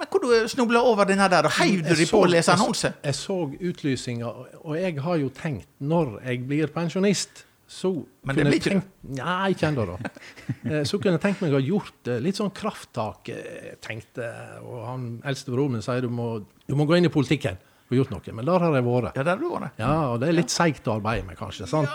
Men hvor du snubla over denne der, og heiv du deg på å lese jeg så- annonse? Jeg så utlysinga, og jeg har jo tenkt når jeg blir pensjonist så Men det kunne jeg tenkt, Nei, ikke ennå, da. *laughs* Eh, Så kunne jeg tenkt meg å ha gjort det. Litt sånn krafttak. eh, tenkte, Og han eldste broren min sier du må, du må gå inn i politikken. og gjort noe. Men der har jeg vært. Ja, der har du vært. Ja, og det er litt seigt å arbeide med, kanskje. sant?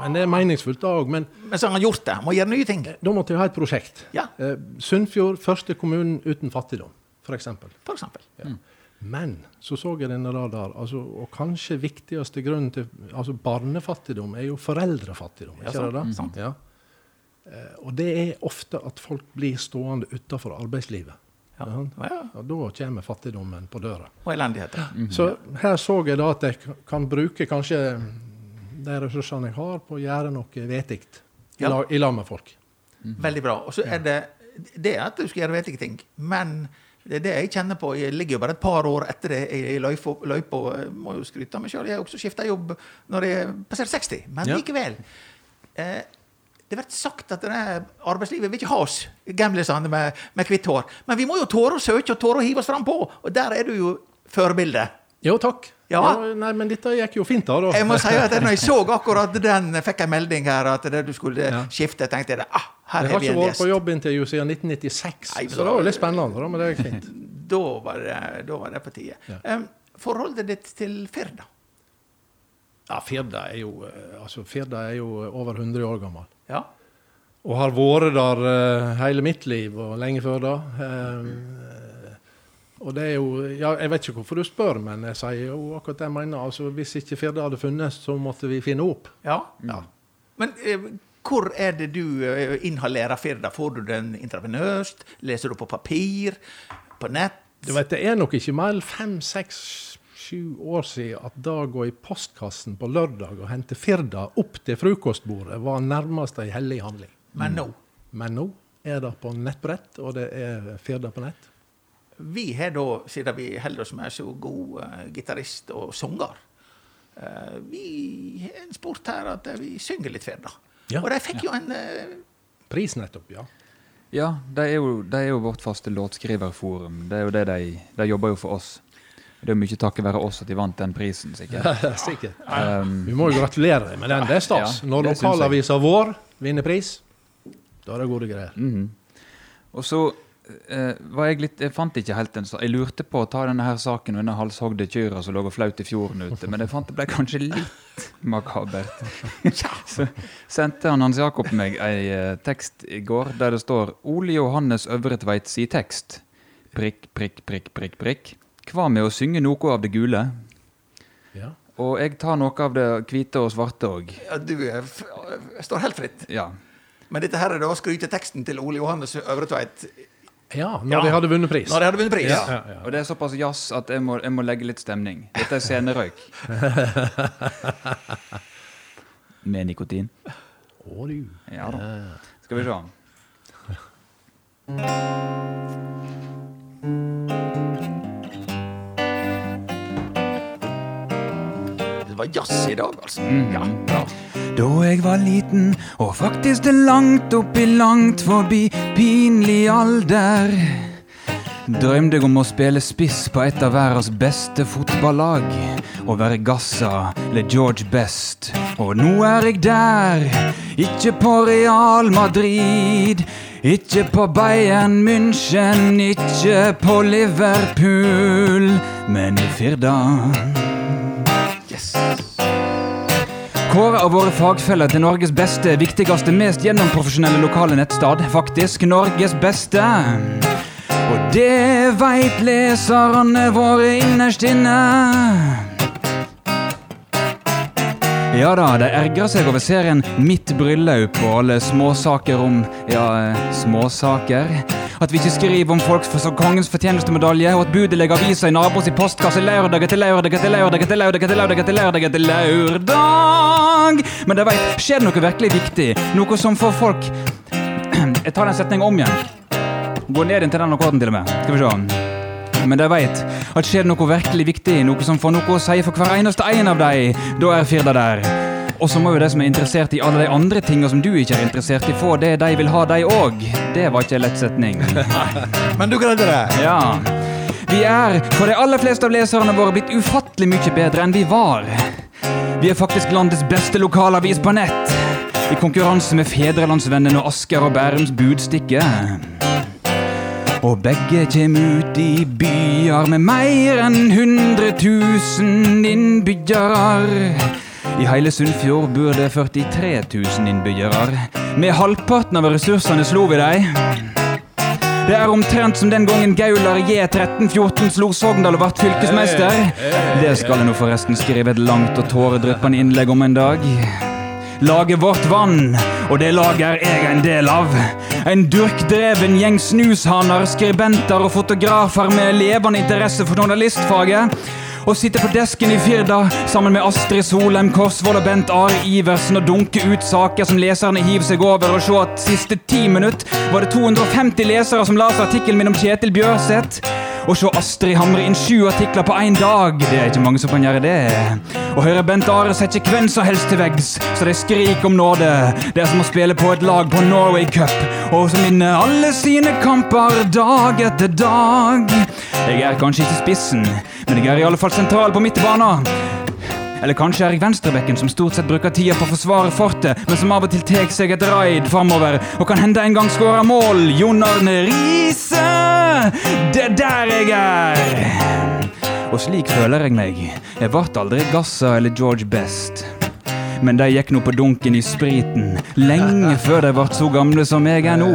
Men det er meningsfullt, òg. Men Men så har han gjort det. Må gjøre nye ting. da måtte jeg ha et prosjekt. Ja, Eh, Sunnfjord, første kommunen uten fattigdom, f.eks. for eksempel. Men så så jeg denne radar, altså, og kanskje viktigste grunnen til altså Barnefattigdom er jo foreldrefattigdom. Ja, ikke sant, det? sant. Ja. Eh, Og det er ofte at folk blir stående utenfor arbeidslivet. Ja. Ja. Ja, Og da kommer fattigdommen på døra. Og elendighet. Så her så jeg da at jeg kan bruke kanskje de ressursene jeg har, på å gjøre noe vettig i Ja. i lag med folk. Veldig bra. Og så er det det er at du skal gjøre vettige ting. Men det er det jeg kjenner på. Jeg ligger jo bare et par år etter det i løypa. Jeg må jo skryte av meg sjøl. Jeg har også skifta jobb når jeg passerte 60. Men Ja. likevel. Eh, det blir sagt at det arbeidslivet vil ikke ha oss gamlisene med, med hvitt hår. Men vi må jo tåre å søke og tåre å hive oss frampå. Og der er du jo forbilde. Jo, takk. Ja. nei, men dette gikk jo fint, da. da. Jeg må si at når jeg *laughs* så akkurat den, fikk jeg melding her at det du skulle Ja. skifte, tenkte jeg ah, her Jeg har har ikke vært på jobbintervju siden 1996, Nei, så det var jo litt spennende. Da, men det gikk *laughs* fint. Da var det, da var det på tide. Ja. Um, forholdet ditt til Firda? Ja, Firda er jo, eh, altså, Firda er jo over 100 år gammel. Ja. Og har vært der uh, hele mitt liv, og lenge før da. Eh, og det er jo ja, Jeg vet ikke hvorfor du spør, men jeg sier jo akkurat det jeg mener. Altså, hvis ikke Firda hadde funnes, så måtte vi finne opp. ja. Ja. Men eh, hvor er det du eh, inhalerer Firda? Får du den intravenøst? Leser du på papir? På nett? Du vet, Det er nok ikke mer enn fem, seks, sju år siden at da å gå i postkassen på lørdag og hente Firda opp til frokostbordet var nærmest ei hellig handling. Men nå Men nå er det på nettbrett, og det er Firda på nett. Vi har da, siden vi holder oss med så god uh, gitarist og sanger eh, Vi har en sport her at eh, vi synger litt Firda. Ja. Og de fikk jo en eh, Pris nettopp, ja. Ja, det er, jo, de er jo vårt faste låtskriverforum. Det er jo det de, de jobber jo for oss. Det er mye takket være oss at de vant den prisen, sikkert. *laughs* Sikkert. Um, Vi må jo gratulere deg med den. Det er stas. Ja, Når lokalavisa vår vinner pris, da er det gode greier. Mhm. Og så eh, var jeg litt Jeg fant ikke helt en sak. Jeg lurte på å ta denne her saken og denne halshogde kyrne som lå og flaut i fjorden ute, men jeg fant det ble kanskje litt *laughs* makabert. *laughs* *laughs* så sendte han Hans Jakob meg ei eh, tekst i går der det står Ole Johannes Øvretveit si tekst. Prikk, prikk, prikk, prikk, prikk. Hva med å synge noe av det gule? Ja. Og jeg tar noe av det hvite og svarte òg. ja, Du eh, f eh, står helt fritt. Ja. Men dette her er da skryteteksten til Ole Johannes Øvretveit ja, når Ja. de hadde vunnet pris. når de hadde vunnet pris. Ja, ja, ja. Og det er såpass jazz at jeg må, jeg må legge litt stemning. Dette er scenerøyk. *laughs* Med nikotin. Å, du. Ja da. Skal vi se. Var jazz i dag, altså. Ja, ja. Da jeg var liten, og faktisk det langt oppi langt forbi pinlig alder, drømte jeg om å spille spiss på et av verdens beste fotballag. Å være Gassa eller George Best. Og nå er jeg der, ikke på Real Madrid. Ikke på Bayern München, ikke på Liverpool, men i Firda. Yes. Kåre av våre fagfeller til Norges beste, viktigste, mest gjennomprofesjonelle lokale nettstad. Faktisk Norges beste. Og det veit leserne våre innerst inne. Ja da, de ergrer seg over serien Mitt bryllup og alle småsaker om ja, småsaker. At vi ikke skriver om folk som kongens fortjenestemedalje, og at budet legger avisa i nabos i postkasse lørdag etter lørdag etter lørdag etter lørdag etter lørdag etter lørdag etter lørdag. Men dere veit, skjer det noe virkelig viktig, noe som får folk *clears throat* Jeg tar den setninga om igjen. Gå ned inn til den akkorden, til og med. Skal vi se. Men de veit at skjer det noe virkelig viktig, noe som får noe å si for hver eneste en av dem, da er Firda der. Og så må jo de som er interessert i alle de andre tinga som du ikke er interessert i, få det de vil ha, de òg. Det var ikke en lett setning. *laughs* Men du greide det. Ja. Vi er, for de aller fleste av leserne våre, blitt ufattelig mye bedre enn vi var. Vi er faktisk landets beste lokalavis på nett. I konkurranse med Fedrelandsvennen og Asker og Bærums Budstikke. Og begge kjem ut i byer med mer enn 100 000 innbyggere. I hele Sunnfjord bor det 43 000 innbyggere. Med halvparten av ressursene slo vi dem. Det er omtrent som den gangen Gaular J1314 slo Sogndal og ble fylkesmester. Det skal jeg nå forresten skrive et langt og tåredryppende innlegg om en dag. Laget vårt vann, og det laget er jeg en del av. En durkdreven gjeng snushaner, skribenter og fotografer med levende interesse for journalistfaget. Og sitte på desken i Firda sammen med Astrid Solheim Korsvold og Bent Are Iversen og dunke ut saker som leserne hiver seg over, og se at siste ti minutt var det 250 lesere som leste artikkelen min om Kjetil Bjørseth. Og se Astrid hamre inn sju artikler på én dag. Det er ikke mange som kan gjøre det. Og høre Bent Are sette hvem som helst til veggs, så de skriker om nåde. Det er som å spille på et lag på Norway Cup, og som vinner alle sine kamper dag etter dag. Jeg er kanskje ikke spissen, men jeg er i alle fall sentral på midtbanen. Eller kanskje Erik venstrebekken som stort sett bruker tida på å forsvare fortet, men som av og til tar seg et raid framover og kan hende en gang skåre mål. Jon Arne Riise! Det er der jeg er! Og slik føler jeg meg. Jeg ble aldri Gassa eller George Best. Men de gikk nå på dunken i spriten, lenge *laughs* før de ble så gamle som jeg er nå.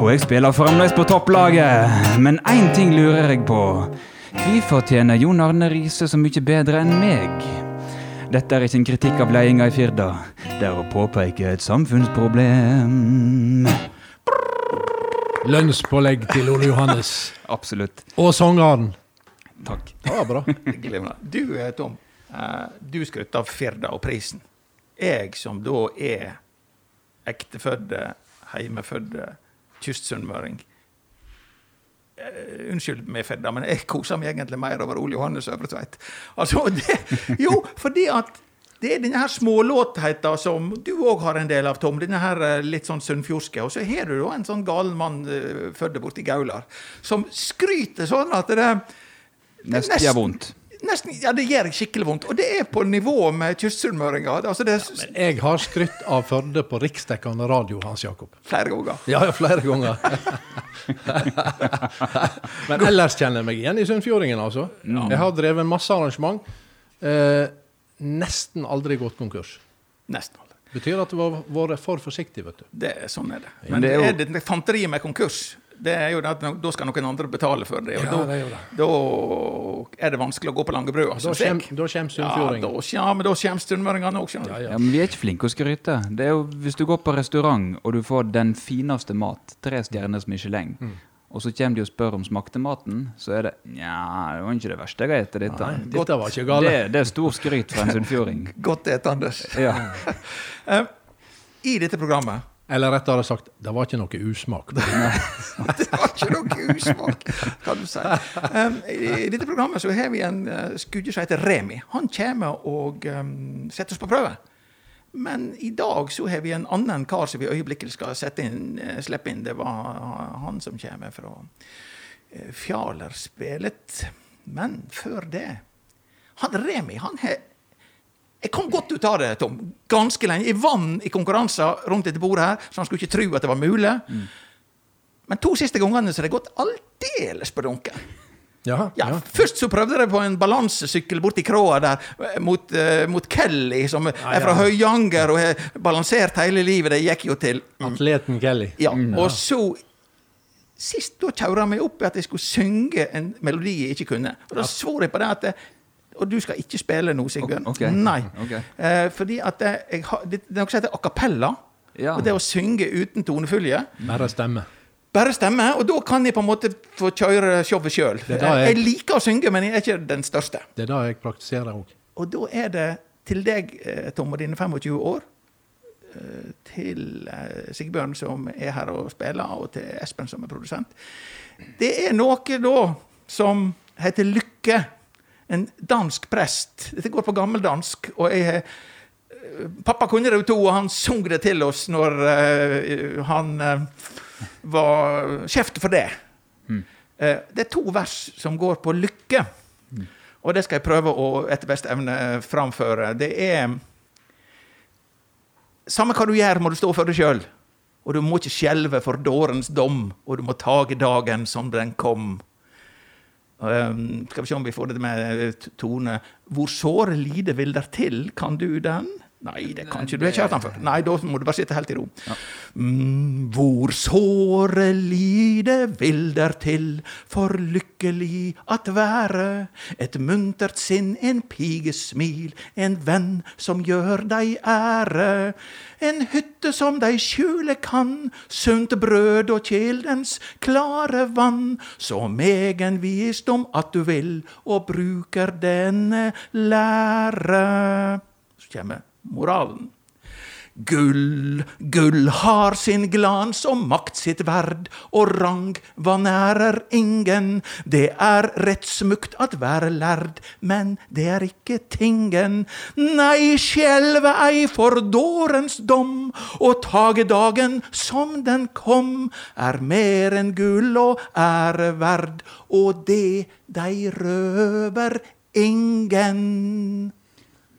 Og jeg spiller fremdeles på topplaget, men én ting lurer jeg på. Hvorfor tjener Jon Arne Riise så mye bedre enn meg? Dette er ikke en kritikk av ledelsen i Firda. Det er å påpeke et samfunnsproblem. Lønnspålegg til Ole Johannes. *laughs* Absolutt. Og sangeren. Takk. Det var bra. Glimrende. Du, eh, Tom, eh, du skrøt av Firda og prisen. Jeg som da er ektefødde, heimefødde kystsunnmøring Unnskyld meg, Fedda, men jeg koser meg egentlig mer over Ole Johannes Øvretveit. Altså, det, jo, fordi at det er denne her smålåtheten som du òg har en del av, Tom. Denne her eh, litt sånn sunnfjordske. Og så har du da en sånn galen mann uh, født borti Gaular, som skryter sånn at det Nesten gjør vondt. Nesten, ja, det gjør skikkelig vondt. Og det er på nivå med kystsunnmøringer. Altså det er jeg har skrytt av Førde på riksdekkende radio, Hans Jakob. flere ganger. Ja, ja, flere ganger. *laughs* Men ellers kjenner jeg meg igjen i Sunnfjordingen, altså. Jeg har drevet masse arrangement. Eh, nesten aldri gått konkurs. Nesten aldri. Betyr at du har vært for forsiktig, vet du. Det, sånn er det. Men Men det er er er jo- det fanteriet med konkurs. Det er jo det at Da skal noen andre betale for det. Og Ja, da, det er det. da er det vanskelig å gå på Langebrua. Da kommer da Ja, Sunnfjordingen. ja, men da kommer sunnmøringene òg, skjønner du. ja. Ja, men Vi er ikke flinke å skryte. Det er jo Hvis du går på restaurant og du får den fineste mat, tre stjerners Michelin, og så kommer de og spør om smakte maten, så er det Nja, det var ikke det verste jeg har spist. Dette. Nei, dette var ikke gale. Det, det er stor skryt fra en sunnfjording. *laughs* Godt etende. Ja. *laughs* Eh, I dette programmet Eller rettere sagt, det var ikke noe usmak. *laughs* Det var ikke noe usmak, kan du si. Um, I dette programmet så har vi en uh, skudde som heter Remi. Han kommer og um, setter oss på prøve. Men i dag så har vi en annen kar som vi øyeblikkelig skal sette inn, uh, slippe inn. Det var han som kommer fra uh, Fjalerspillet. Men før det Han Remi, han har jeg kom godt ut av det, Tom. Ganske lenge. Jeg vant i konkurranser rundt dette bordet her, så han skulle ikke tro at det var mulig. Men to siste gangene så har det gått aldeles på dunken. Ja, Ja, ja. Først så prøvde jeg på en balansesykkel borti kråa der eh, mot, uh, mot Kelly, som er fra. Høyanger og har balansert hele livet. Det gikk jo til Atleten Kelly. Ja, og så Sist da kjøra meg opp i at jeg skulle synge en melodi jeg ikke kunne. Og da svor jeg på det at Og du skal ikke spille noe, Sigbjørn. Okay. Nei. Okay. Eh, fordi at det, jeg har, det, det er noe som heter a cappella. Ja. Og det å synge uten tonefylje. Bare stemme. Bare stemme, og da kan jeg på en måte få kjøre showet sjøl. Det er da jeg- Jeg liker å synge, men jeg er ikke den største. Det er det jeg praktiserer òg. Og da er det til deg, eh, Tom, og dine 25 år, eh, til eh, Sigbjørn, som er her og spiller, og til Espen, som er produsent. Det er noe da som heter Lykke. En dansk prest. Dette går på gammeldansk. og jeg eh, Pappa kunne det jo to, og han sang det til oss når uh, han uh, var sjef for det. Eh, det er to vers som går på lykke. Og det skal jeg prøve å etter beste evne framføre. Det er Samme hva du gjør, må du stå for deg sjøl. og du må ikke skjelve for dårens dom, og du må tage dagen som den kom. Um, skal vi se om vi får det med eh, tone. Hvor såre lide vil der til, kan du den? Nei, det kan ikke du. har ikke hørt den før. Nei, da må du bare sitte helt i ro. Mm, hvor såre lide vil der til for lykkelig at være. Et muntert sinn, en piges smil, en venn som gjør deg ære. En hytte som deg skjule kan, sunt brød og kjeldens klare vann. Så megen visdom at du vil, og bruker denne lære. Så kommer moralen. Gull, gull har sin glans og makt sitt verd, og rang vanærer ingen. Det er rettsmukt at være lærd, men det er ikke tingen. Nei, skjelve ei for dårens dom, og tage dagen som den kom, er mer enn gull og ære verd, og det dei røver ingen.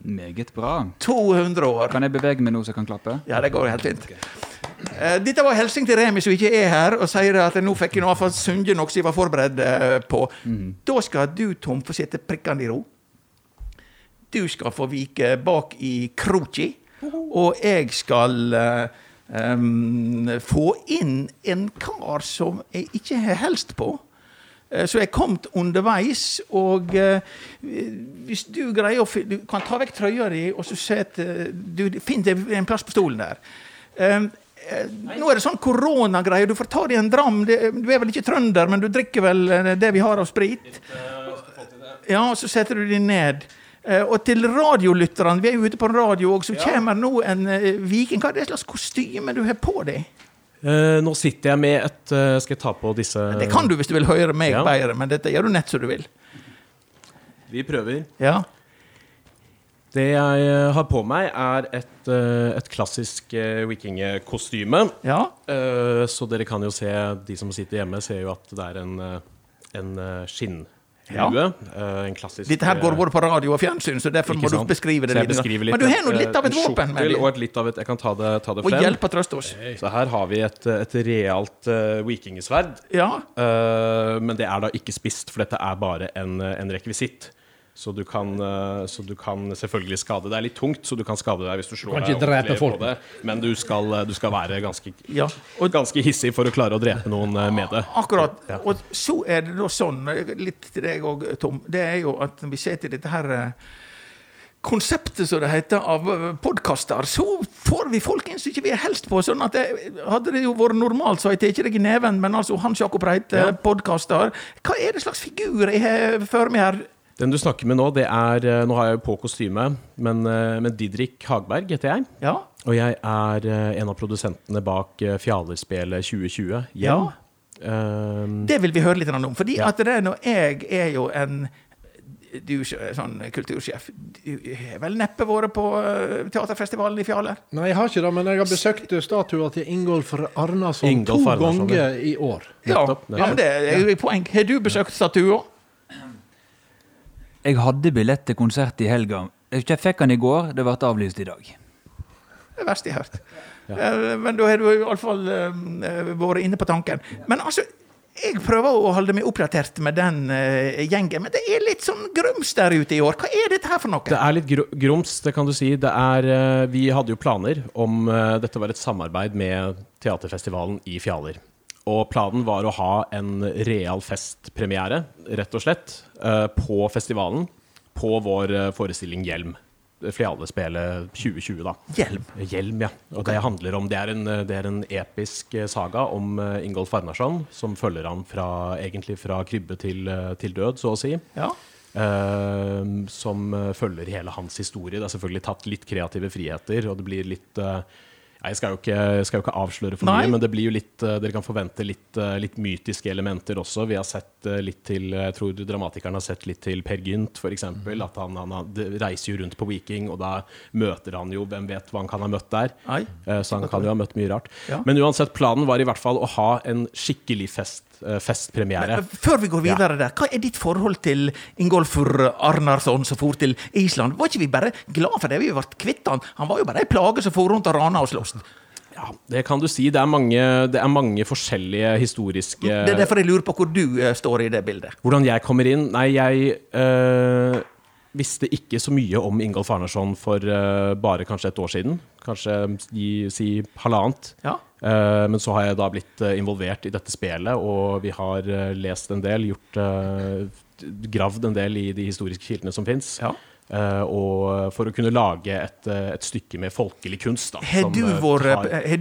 Meget bra. 200 år. Kan jeg bevege meg nå så jeg kan klappe? Ja, det går helt fint. Okay. Dette var hilsen til Remi, som ikke er her, og sier at nå fikk jeg iallfall sunget noe som jeg var forberedt på. på. Da skal du, Tom, få sitte prikkende i ro. Du skal få vike bak i kroki, og jeg skal um, få inn en kar som jeg ikke har helst på. Eh, Så jeg er kommet underveis, og eh, hvis du greier å Du kan ta vekk trøya di, og så setter du Finn deg en plass på stolen der. Eh, eh, Nå er det sånn koronagreier. Du får ta deg en dram. Du er vel ikke trønder, men du drikker vel eh, det vi har av sprit? Ja, og så setter du deg ned. Eh, Og til radiolytterne, vi er jo ute på radio òg, så kommer nå en eh, viking. Hva er det slags kostyme du har på deg? Eh, nå sitter jeg med et uh, Skal jeg ta på disse Det kan du hvis du vil høre meg Ja. bedre, men dette gjør du nett som du vil. Vi prøver. Ja. Det jeg eh, har på meg, er et, uh, et klassisk vikingkostyme. Ja. Eh, så dere kan jo se, de som sitter hjemme, ser jo at det er en, en eh, Ja. Eh, en klassisk Dette her går eh, både på radio og fjernsyn, så derfor må må du beskrive det litt. litt Men du har nå litt av et våpen. Og et litt av et, jeg kan ta det, ta det Og hjelp og trøste oss. Så her har vi et, et realt uh, vikingesverd. Ja. Uh, men det er da ikke spist, for dette er bare en, en rekvisitt. Så du, kan, eh, så du kan selvfølgelig skade Det er litt tungt, så du kan skade deg hvis du slår kan deg ikke drepe folk. på det. Men du skal, eh, du skal være ganske, ja. Og ganske hissig for å klare å drepe noen eh, med det. akkurat. Ja. Og så er det da sånn, litt til deg òg, Tom, det er jo at vi ser til dette her Konseptet, som det heter, av podkaster, så får vi folk inn som ikke vi er helst på. sånn at det, Hadde det jo vært normalt, så hadde jeg tatt deg i neven, men altså Hans Jakob Reite, Ja. podkaster Hva er det slags figur jeg har for meg her? Den du snakker med nå, det er eh, Nå har jeg jo på kostyme, men, eh, men Didrik Hagberg heter jeg. Ja? Og jeg er eh, en av produsentene bak Fjalerspillet 2020. Ja. Um, Det vil vi høre litt om. Fordi Ja. at det er når jeg er jo en du sånn kultursjef. Du har vel neppe vært på teaterfestivalen i Fjaler? Nei, jeg har ikke det, men jeg har besøkt statua til Ingolf Arnason Ingolf to Arnason, ganger i år. Ja, Nettopp, ja, men det er jo et poeng. Har du besøkt statua? Jeg hadde billett til konsert i helga. Jeg fikk den i går, det ble avlyst i dag. Det er verst jeg har hørt. Ja. Men da har du iallfall uh, vært inne på tanken. Men altså, jeg prøver å holde meg oppdatert med den eh, gjengen, men det er litt sånn grums der ute i år. Hva er dette her for noe? Det er litt grums, det kan du si. Det er, eh, vi hadde jo planer om eh, Dette var et samarbeid med teaterfestivalen i Fjaler. Og planen var å ha en real festpremiere, rett og slett, eh, på festivalen. På vår eh, forestilling Hjelm. Fjalespillet 2020, da. Hjelm. Hjelm, ja. Og det handler om Det er en, det er en episk eh, saga om Ingolf Arnarsson, som følger han fra, egentlig fra krybbe til, til død, så å si. Ja. Uh, som følger hele hans historie. Det er selvfølgelig tatt litt kreative friheter, og det blir litt ja, jeg skal jo, ikke, skal jo ikke avsløre for Nei. mye, men det blir jo litt, eh, dere kan forvente litt, eh, litt mytiske elementer også. Vi har sett eh, litt til Jeg tror dramatikeren har sett litt til Per Gynt, f.eks. Mm. At han, han reiser jo rundt på Viking, og da møter han jo Hvem vet hva han kan ha møtt der? Nei. Så han kan jo ha møtt mye rart. Ja. Men uansett, planen var i hvert fall å ha en skikkelig fest, eh, festpremiere. Før vi går videre der, hva er ditt forhold til Ingolfur Arnarsson som for til Island? Var ikke vi bare glad for det? Vi ble kvitt han. Han var jo bare ei plage som for rundt og rana og sloss. Ja, det kan du si. Det er mange, det er mange forskjellige historiske Det er derfor jeg lurer på hvor du eh, står i det bildet. Hvordan jeg kommer inn? Nei, jeg eh, visste ikke så mye om Ingolf Arnarsson for uh, bare kanskje et år siden. Kanskje si halvannet. Ja. Uh, men så har jeg da blitt eh, involvert i dette spelet, og vi har lest en del, gjort Gravd en del i de historiske kildene som fins. Ja. og for å kunne lage et, et stykke med folkelig kunst. Da, Har du vært, har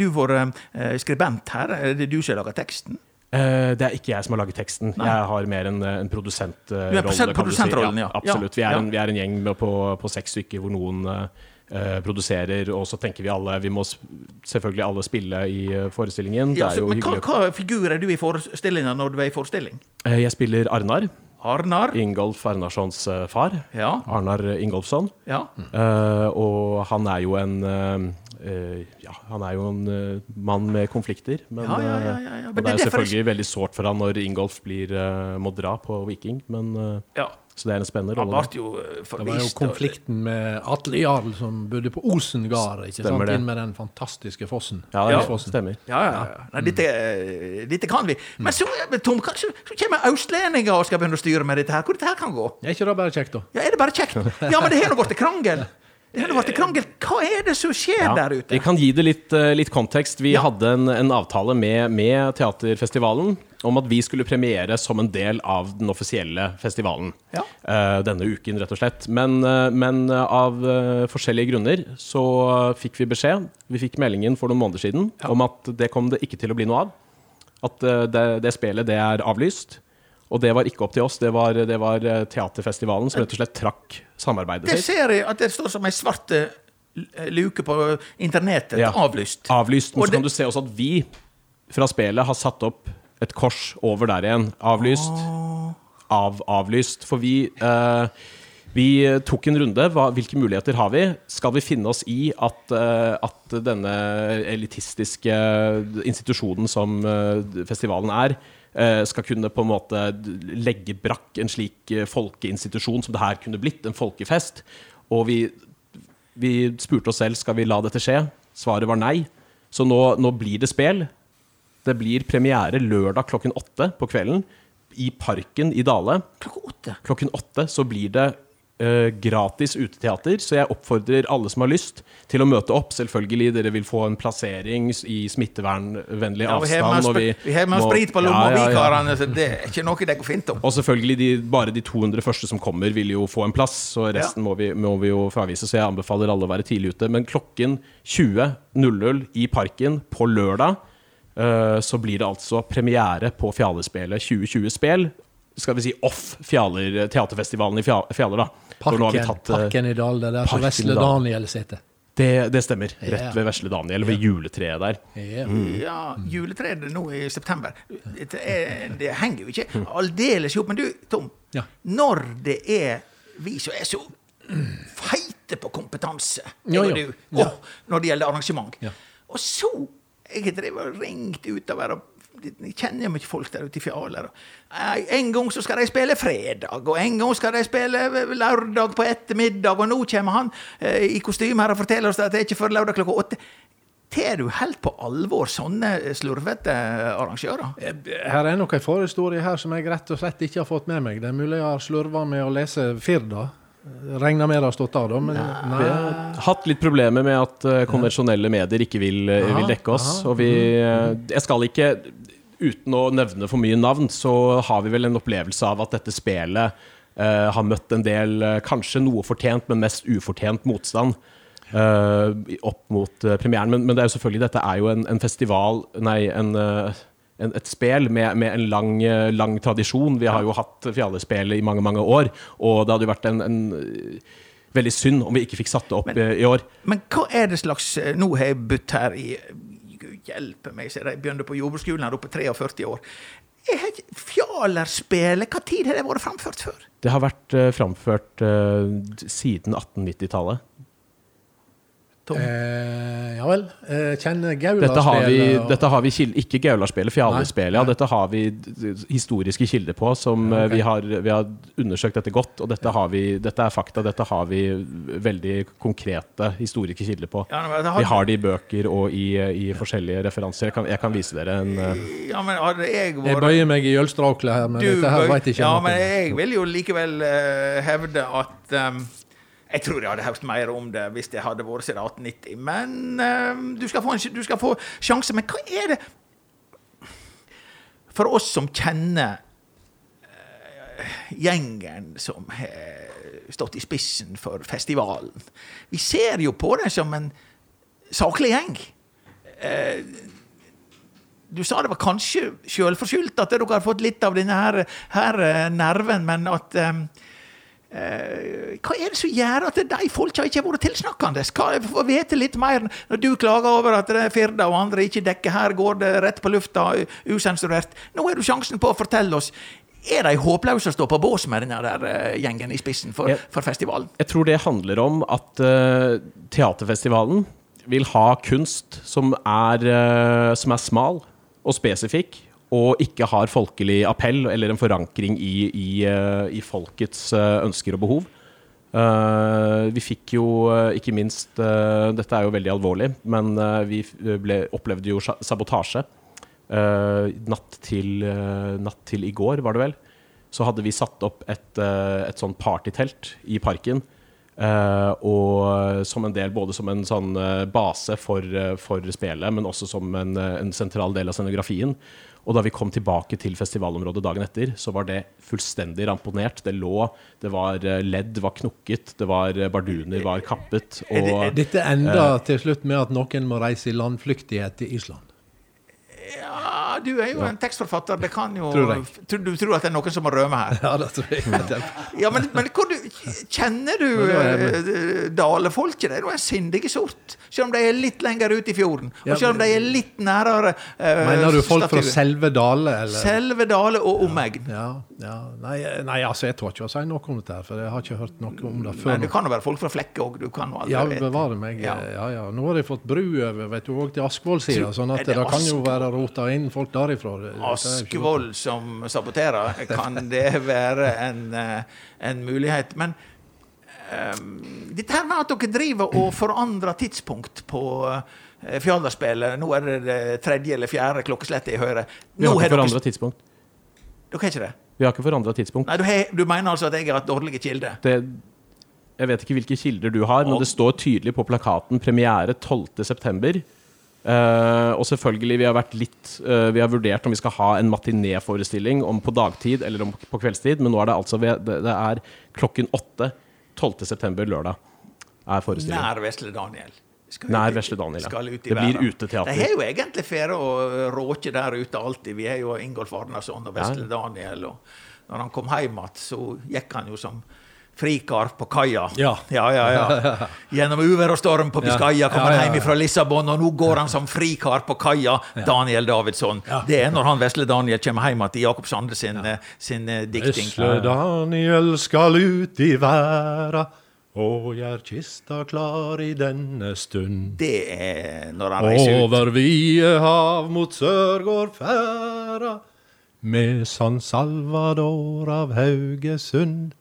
skribent her? Er det du som har laga teksten? Eh, det er ikke jeg som har laget teksten. Jeg har mer en, en produsentrolle. Du er prosent- si. produsentrollen, ja. Absolutt. Vi Ja, er, ja. En, vi er en gjeng med på, på seks stykker hvor noen eh, eh, produserer, og så tenker vi alle Vi må selvfølgelig alle spille i eh, forestillingen. Ja, det så, men hva, hva figur er du i forestillinga når du er i forestilling? Eh, Jeg spiller Arnar. Arnar? Ingolf Arnarssons eh, far. Ja. Arnar Ingolfsson. ja. Uh, og han er jo en uh, Ja, han er jo en uh, mann med konflikter. Men, Ja, ja. Men det er jo selvfølgelig veldig sårt for han når Ingolf blir, må dra på Viking. Men, ja. Så det er en spennende Han rolle. ble jo eh, Det var jo konflikten med Atle Jarl som bodde på Osen gard, ikke Stemmer sant? Inn med den fantastiske fossen. Ja, det Ja. er- stemmer. Ja, ja, ja. Nei, dette, eh, dette kan vi. Men så, eh, Tom, kanskje så kommer østlendinger og skal begynne å styre med dette her. Hvor dette her kan gå? Er ikke det bare kjekt, da? Ja, Er det bare kjekt? Ja, men det har nå blitt krangel. Hva er det som skjer Ja, der ute? Vi kan gi det litt, litt kontekst. Vi Ja. hadde en, en avtale med, med Teaterfestivalen om at vi skulle premiere som en del av den offisielle festivalen. Ja. uh, denne uken, rett og slett. Men, uh, men eh, av uh, forskjellige grunner så fikk vi beskjed, vi fikk meldingen for noen måneder siden, om at det kom det ikke til å bli noe av. At det, det spillet, det er avlyst. Og det var ikke opp til oss, det var, det var Teaterfestivalen som rett og slett trakk samarbeidet Det ser jeg at det står som ei svart luke på internettet. Ja. Avlyst. Avlyst. Men Og så kan du se også at vi fra spelet har satt opp et kors over der igjen. Avlyst. Av avlyst. For vi eh, vi tok en runde. Hva, hvilke muligheter har vi? Skal vi finne oss i at, eh, at denne elitistiske institusjonen som eh, festivalen er, eh, skal kunne på en måte legge brakk en slik eh, folkeinstitusjon som det her kunne blitt, en folkefest? Og vi vi spurte oss selv skal vi la dette skje. Svaret var nei. Så nå, nå blir det spel. Det blir premiere lørdag klokken åtte på kvelden i Parken i Dale. Klokken åtte. Klokken åtte så blir det Uh, gratis uteteater, så jeg oppfordrer alle som har lyst til å møte opp. Selvfølgelig, dere vil få en plassering i smittevernvennlig Ja, avstand. vi har med oss sprit på lomma, Ja, ja, vi karene, så det er ikke noe det går fint om. Og selvfølgelig, de, bare de 200 første som kommer, vil jo få en plass. Så resten må, vi, må vi jo fravise. Så jeg anbefaler alle å være tidlig ute. Men klokken 20.00 i Parken på lørdag så blir det altså premiere på Fjalespelet 2020-spel. Skal vi si off Fjaler, teaterfestivalen i Fjaler, da. Parken, tatt, eh, parken i Dal, det er der som Vesle Daniel sitter. det, det stemmer. Rett ved Vesle Daniel, ved juletreet der. Ja. Ja, juletreet nå i september. Det, er, det henger jo ikke aldeles ihop. Men du, Tom. Ja. Når det er vi som er så feite på kompetanse, og ja. du, Ja. når det gjelder arrangement Ja. Og så Jeg drevet og ringt utover og jeg kjenner mye folk der ute i fjaler. eh, En gang så skal de spille fredag, og en gang skal de spille lørdag på ettermiddag, og nå kommer han eh, i kostyme her og forteller oss at det er ikke før lørdag klokka åtte. Tar du helt på alvor sånne slurvete arrangører? Her er nok en forhistorie her som jeg rett og slett ikke har fått med meg. Det er mulig jeg har slurva med å lese Firda. Regner med det har stått av, da, men Vi nei. har hatt litt problemer med at eh, konvensjonelle medier ikke vil, eh, Aha, vil dekke oss. aha, Og vi eh, Jeg skal ikke Uten å nevne for mye navn, så har vi vel en opplevelse av at dette spelet uh, har møtt en del kanskje noe fortjent, men mest ufortjent motstand. opp mot premieren. Men, men det er jo selvfølgelig, dette er jo en, en festival Nei, en, en, et spel med, med en lang, eh, lang tradisjon. Vi har jo hatt Fjallerspel i mange, mange år, og det hadde jo vært en, en eh, veldig synd om vi ikke fikk satt det opp men, i år. Men hva er det slags eh, Nå har jeg budt her i Gud hjelpe meg, jeg begynte på jordbruksskolen her oppe 43 år. Fjalerspillet, hva tid har det vært framført før? Det har vært eh, framført uh, siden 1890-tallet. Tom? Eh, ja vel. Eh, kjenner Dette har vi, og- dette har vi kilde, ikke Gaularspillet, Fjalerspillet. Ja, dette har vi historiske kilder på. Som Ja, eh, vi, har, vi har undersøkt dette godt. Og dette, har vi, dette er fakta. Dette har vi veldig konkrete historiske kilder på. Ja, har... Vi har det i bøker og i, i forskjellige referanser. Jeg kan, jeg kan vise dere en eh, Ja, men hadde jeg Jeg bøyer meg i Jølstrakle her, men Du dette her veit vet ikke Ja, jeg men noe jeg vil jo likevel uh, hevde at ehm, jeg tror jeg hadde hørt mer om det hvis det hadde vært siden 1890. Men ehm, du, skal få en, du skal få sjanse. Men hva er det For oss som kjenner eh, gjengen som har stått i spissen for festivalen Vi ser jo på det som en saklig gjeng. Uh, du sa det var kanskje sjølforskyldt at dere har fått litt av denne her, her eh, nerven, men at eh, Hva er det som gjør at de folka ikke har vært tilsnakkende? Skal få vite litt mer når du klager over at det er Firda og andre ikke dekker her, går det rett på lufta, usensurert? Nå har du sjansen på å fortelle oss. Er de håpløse å stå på bås med denne der eh, gjengen i spissen for, for festivalen? Jeg tror det handler om at uh, teaterfestivalen vil ha kunst som er, uh, som er smal og spesifikk, og ikke har folkelig appell eller en forankring i, i, eh, i folkets eh, ønsker og behov. Eh, vi fikk jo ikke minst Dette er jo veldig alvorlig, men vi ble, opplevde jo sabotasje. Natt, til, natt til i går, var det vel, så hadde vi satt opp et, et sånn partytelt i parken. Uh, og som en del, både som en sånn base for, uh, for spelet, men også som en, en sentral del av scenografien. Og da vi kom tilbake til festivalområdet dagen etter, så var det fullstendig ramponert. Det lå, det var eh, ledd var knukket, det var eh, barduner var kappet. Og, er dette Dette eh, til slutt med at noen må reise i landflyktighet til Island. Ja, du er jo en tekstforfatter. Det kan jo. Tror- Du tror at det er noen som må rømme her? *laughs* Ja, det tror jeg. Ja, men, men hvor du, kjenner du uh, dalefolket? De er en sindige sort. Selv om de er litt lenger ute i fjorden. Og selv om de er litt nærere uh, Mener du folk fra selve Dale, eller? Selve Dale og omegn. Ja, ja. Nei, nei, altså, jeg tør ikke å si noe om dette, her, for jeg har ikke hørt noe om det før. Men det kan jo være folk fra Flekke òg. Ja, bevare meg. Ja. Ja. ja, Nå har de fått bru over vet du, også til Askvoll-sida, sånn at det det kan jo være rota inn folk derifra. Er Askvoll som saboterer, kan det være en, eh, en mulighet. Men dette her med at dere driver og forandrer tidspunkt på uh, Fjallarspillet Nå er det det tredje eller fjerde klokkeslettet jeg hører. vi har ikke dere, forandra tidspunkt. dere har ikke det? Vi har ikke forandra tidspunkt. Nei, du, har, du mener altså at jeg har hatt dårlige kilder? det, jeg vet ikke hvilke kilder du har, men det står tydelig på plakaten 'premiere 12.9'. Uh, og selvfølgelig, vi har vært litt uh, Vi har vurdert om vi skal ha en matinéforestilling om på dagtid eller om på kveldstid, men nå er det altså ved, det, det er klokken åtte 12.9. lørdag er forestillingen. Nær Vesle Daniel. Nær Vesle Daniel, ja. Det blir uteteater. De har jo egentlig fære å råke der ute alltid. Vi har jo Ingolf Arnason og Vesle Ja. Daniel. Og når han kom hjem igjen, så gikk han jo som frikar på kaia. Ja. ja, ja, ja. *laughs* Gjennom uvær og storm på. Biscaya kom han hjem fra Lissabon, og nå går han som frikar på kaia. Daniel Davidsson. Det er når han Vesle Daniel kommer hjem til Jakob Sande sin, eh, sin eh, dikting. Vesle Daniel skal ut i verda og gjør kista klar i denne stund. Det er når han reiser ut. Over vide hav mot sør går færa med San Salvador av Haugesund.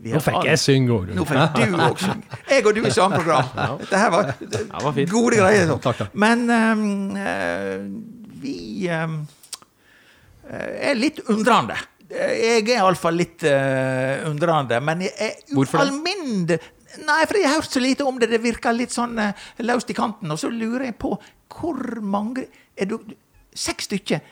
Vi Nå fikk jeg synge òg, Nå fikk du òg synge. Jeg og du i samme program. Dette her var, var fint. gode greier. Takk, takk. Men eh, vi eh, er litt undrende. Jeg er iallfall litt uh, undrende, men jeg er ualminnelig Nei, for jeg har hørt så lite om det. Det virker litt sånn uh, løst i kanten. Og så lurer jeg på hvor mange er du, Seks stykker.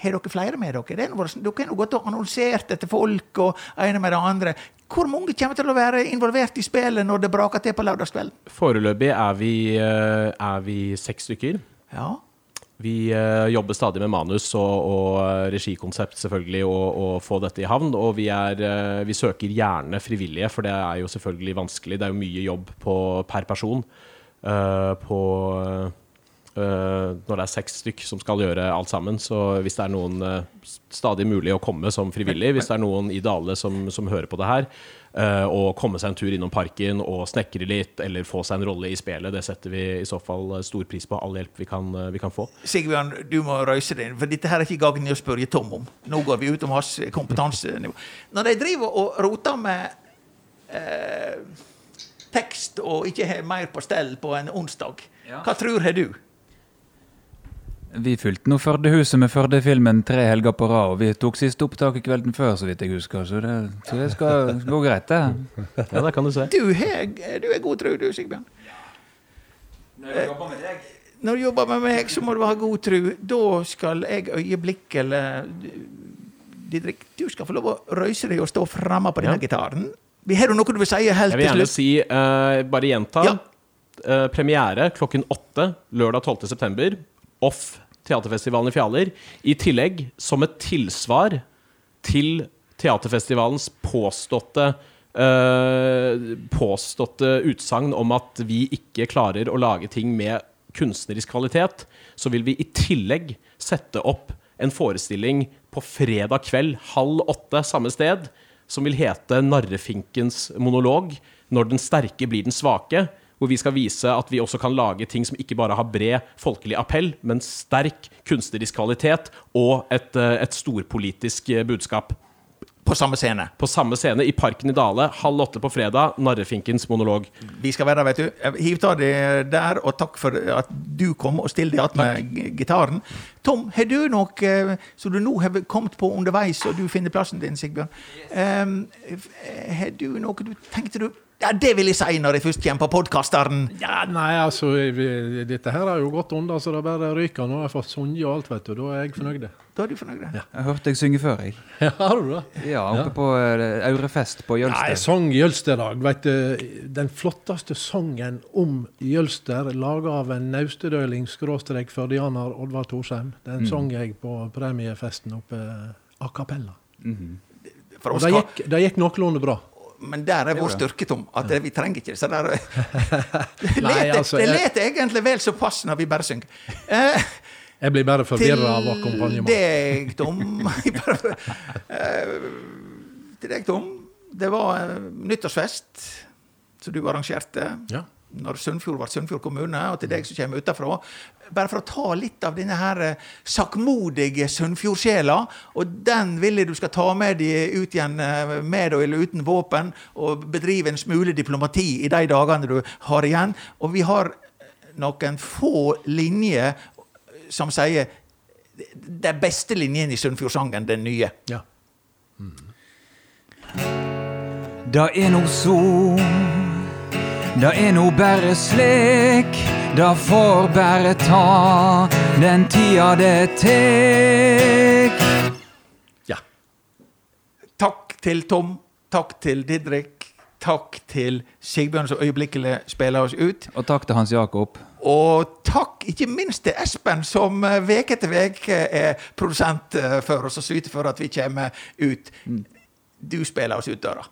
Har dere flere med dere? Det er dere har gått og annonsert etter folk og ene med det andre. Hvor mange kommer til å være involvert i spillet når det braker til på lørdagskvelden? Foreløpig er vi, eh, er vi seks stykker. Ja. Vi eh, jobber stadig med manus og, og regikonsept, selvfølgelig, og, og få dette i havn. Og vi, er, eh, vi søker gjerne frivillige, for det er jo selvfølgelig vanskelig. Det er jo mye jobb på, per person. eh, på, eh, når det er seks stykk som skal gjøre alt sammen. Så hvis det er noen eh, stadig mulig å komme som frivillig, hvis det er noen i Dale som, som hører på det her, Å og komme seg en tur innom parken og snekre litt, eller få seg en rolle i spelet, det setter vi i så fall eh, stor pris på. All hjelp vi kan, eh, vi kan få. Sigbjørn, du må røyse deg, for dette her er ikke gangen å spørre Tom om. Nå går vi ut om hans kompetansenivå. Når de driver og roter med eh, tekst og ikke har mer på stell på en onsdag, Ja. hva tror har du? Vi fylte nå Førdehuset med Førde-filmen tre helger på rad, og vi tok siste opptak i kvelden før, så vidt jeg husker, så det, så det skal gå greit, det. Ja, det kan du se. Du, heg, du er god tru, du, Sigbjørn. Når du jobber med meg, så må du ha god tru. Da skal jeg øyeblikkelig Didrik, du skal få lov å røyse deg og stå framme på denne Ja. gitaren. Vi Har du noe du vil si helt Jeg vil gjerne si, uh, bare gjenta, Ja. Uh, premiere klokken åtte lørdag 12. Off Teaterfestivalen i Fjaler. I tillegg, som et tilsvar til teaterfestivalens påståtte Uh, påståtte utsagn om at vi ikke klarer å lage ting med kunstnerisk kvalitet, så vil vi i tillegg sette opp en forestilling på fredag kveld halv åtte samme sted, som vil hete 'Narrefinkens monolog', når den sterke blir den svake. Hvor vi skal vise at vi også kan lage ting som ikke bare har bred folkelig appell, men sterk kunstnerisk kvalitet og et, eh, et storpolitisk eh, budskap. På samme scene. På samme scene i Parken i Dale, halv åtte på fredag, 'Narrefinkens monolog'. Vi skal være der, vet du. Hiv ta det der, og takk for at du kom og stilte deg med gitaren. Tom, har du noe eh, som du nå har kommet på underveis, og du finner plassen din, Sigbjørn? Um, har du noe du tenkte du Ja, det vil jeg si når jeg først kommer på podkasteren. Ja, nei, altså, dette her har jo gått unna, så det bare ryker. Nå har jeg fått sunget og alt, vet du. Da er jeg fornøyd. Da er du fornøyd? Ja. Jeg hørte deg synge før, jeg. *laughs* Ja, har du det? Ja, oppe på eh, Aurefest på Nei, jeg Jølster. sang Jølsterdag. Vet du, den flotteste sangen om Jølster, laga av en naustedøling skråstrek førdianer Oddvar Thorsheim, den sang jeg på premiefesten oppe a cappella. For Og det gikk, det gikk noenlunde bra. Men der er vår styrke, Tom. At vi trenger ikke så der *laughs* Det leter altså, leter egentlig vel såpass når vi bare synger. Eh, Jeg blir bare til forvirra av akkompagnement. deg, Tom Eh, Til deg, Tom. Det var eh, nyttårsfest som du arrangerte Ja. når Sunnfjord ble Sunnfjord kommune, og til deg som kommer utenfra. Bare for å ta litt av denne her eh, sakkmodige Sunnfjordsjela, og den vil jeg du skal ta med deg ut igjen eh, med eller uten våpen, og bedrive en smule diplomati i de dagene du har igjen. Og vi har noen få linjer som sier den beste linjen i Sunnfjordsangen, den nye. ja. Da er no så, da er no bare slik, da får bare ta den tida det tek. ja. Takk til Tom, takk til Didrik, takk til Sigbjørn som øyeblikkelig spiller oss ut. Og takk til Hans Jakob. Og takk ikke minst til Espen, som eh, veke etter veke er produsent eh, for oss og syter for at vi kommer ut. Du spiller oss ut døra.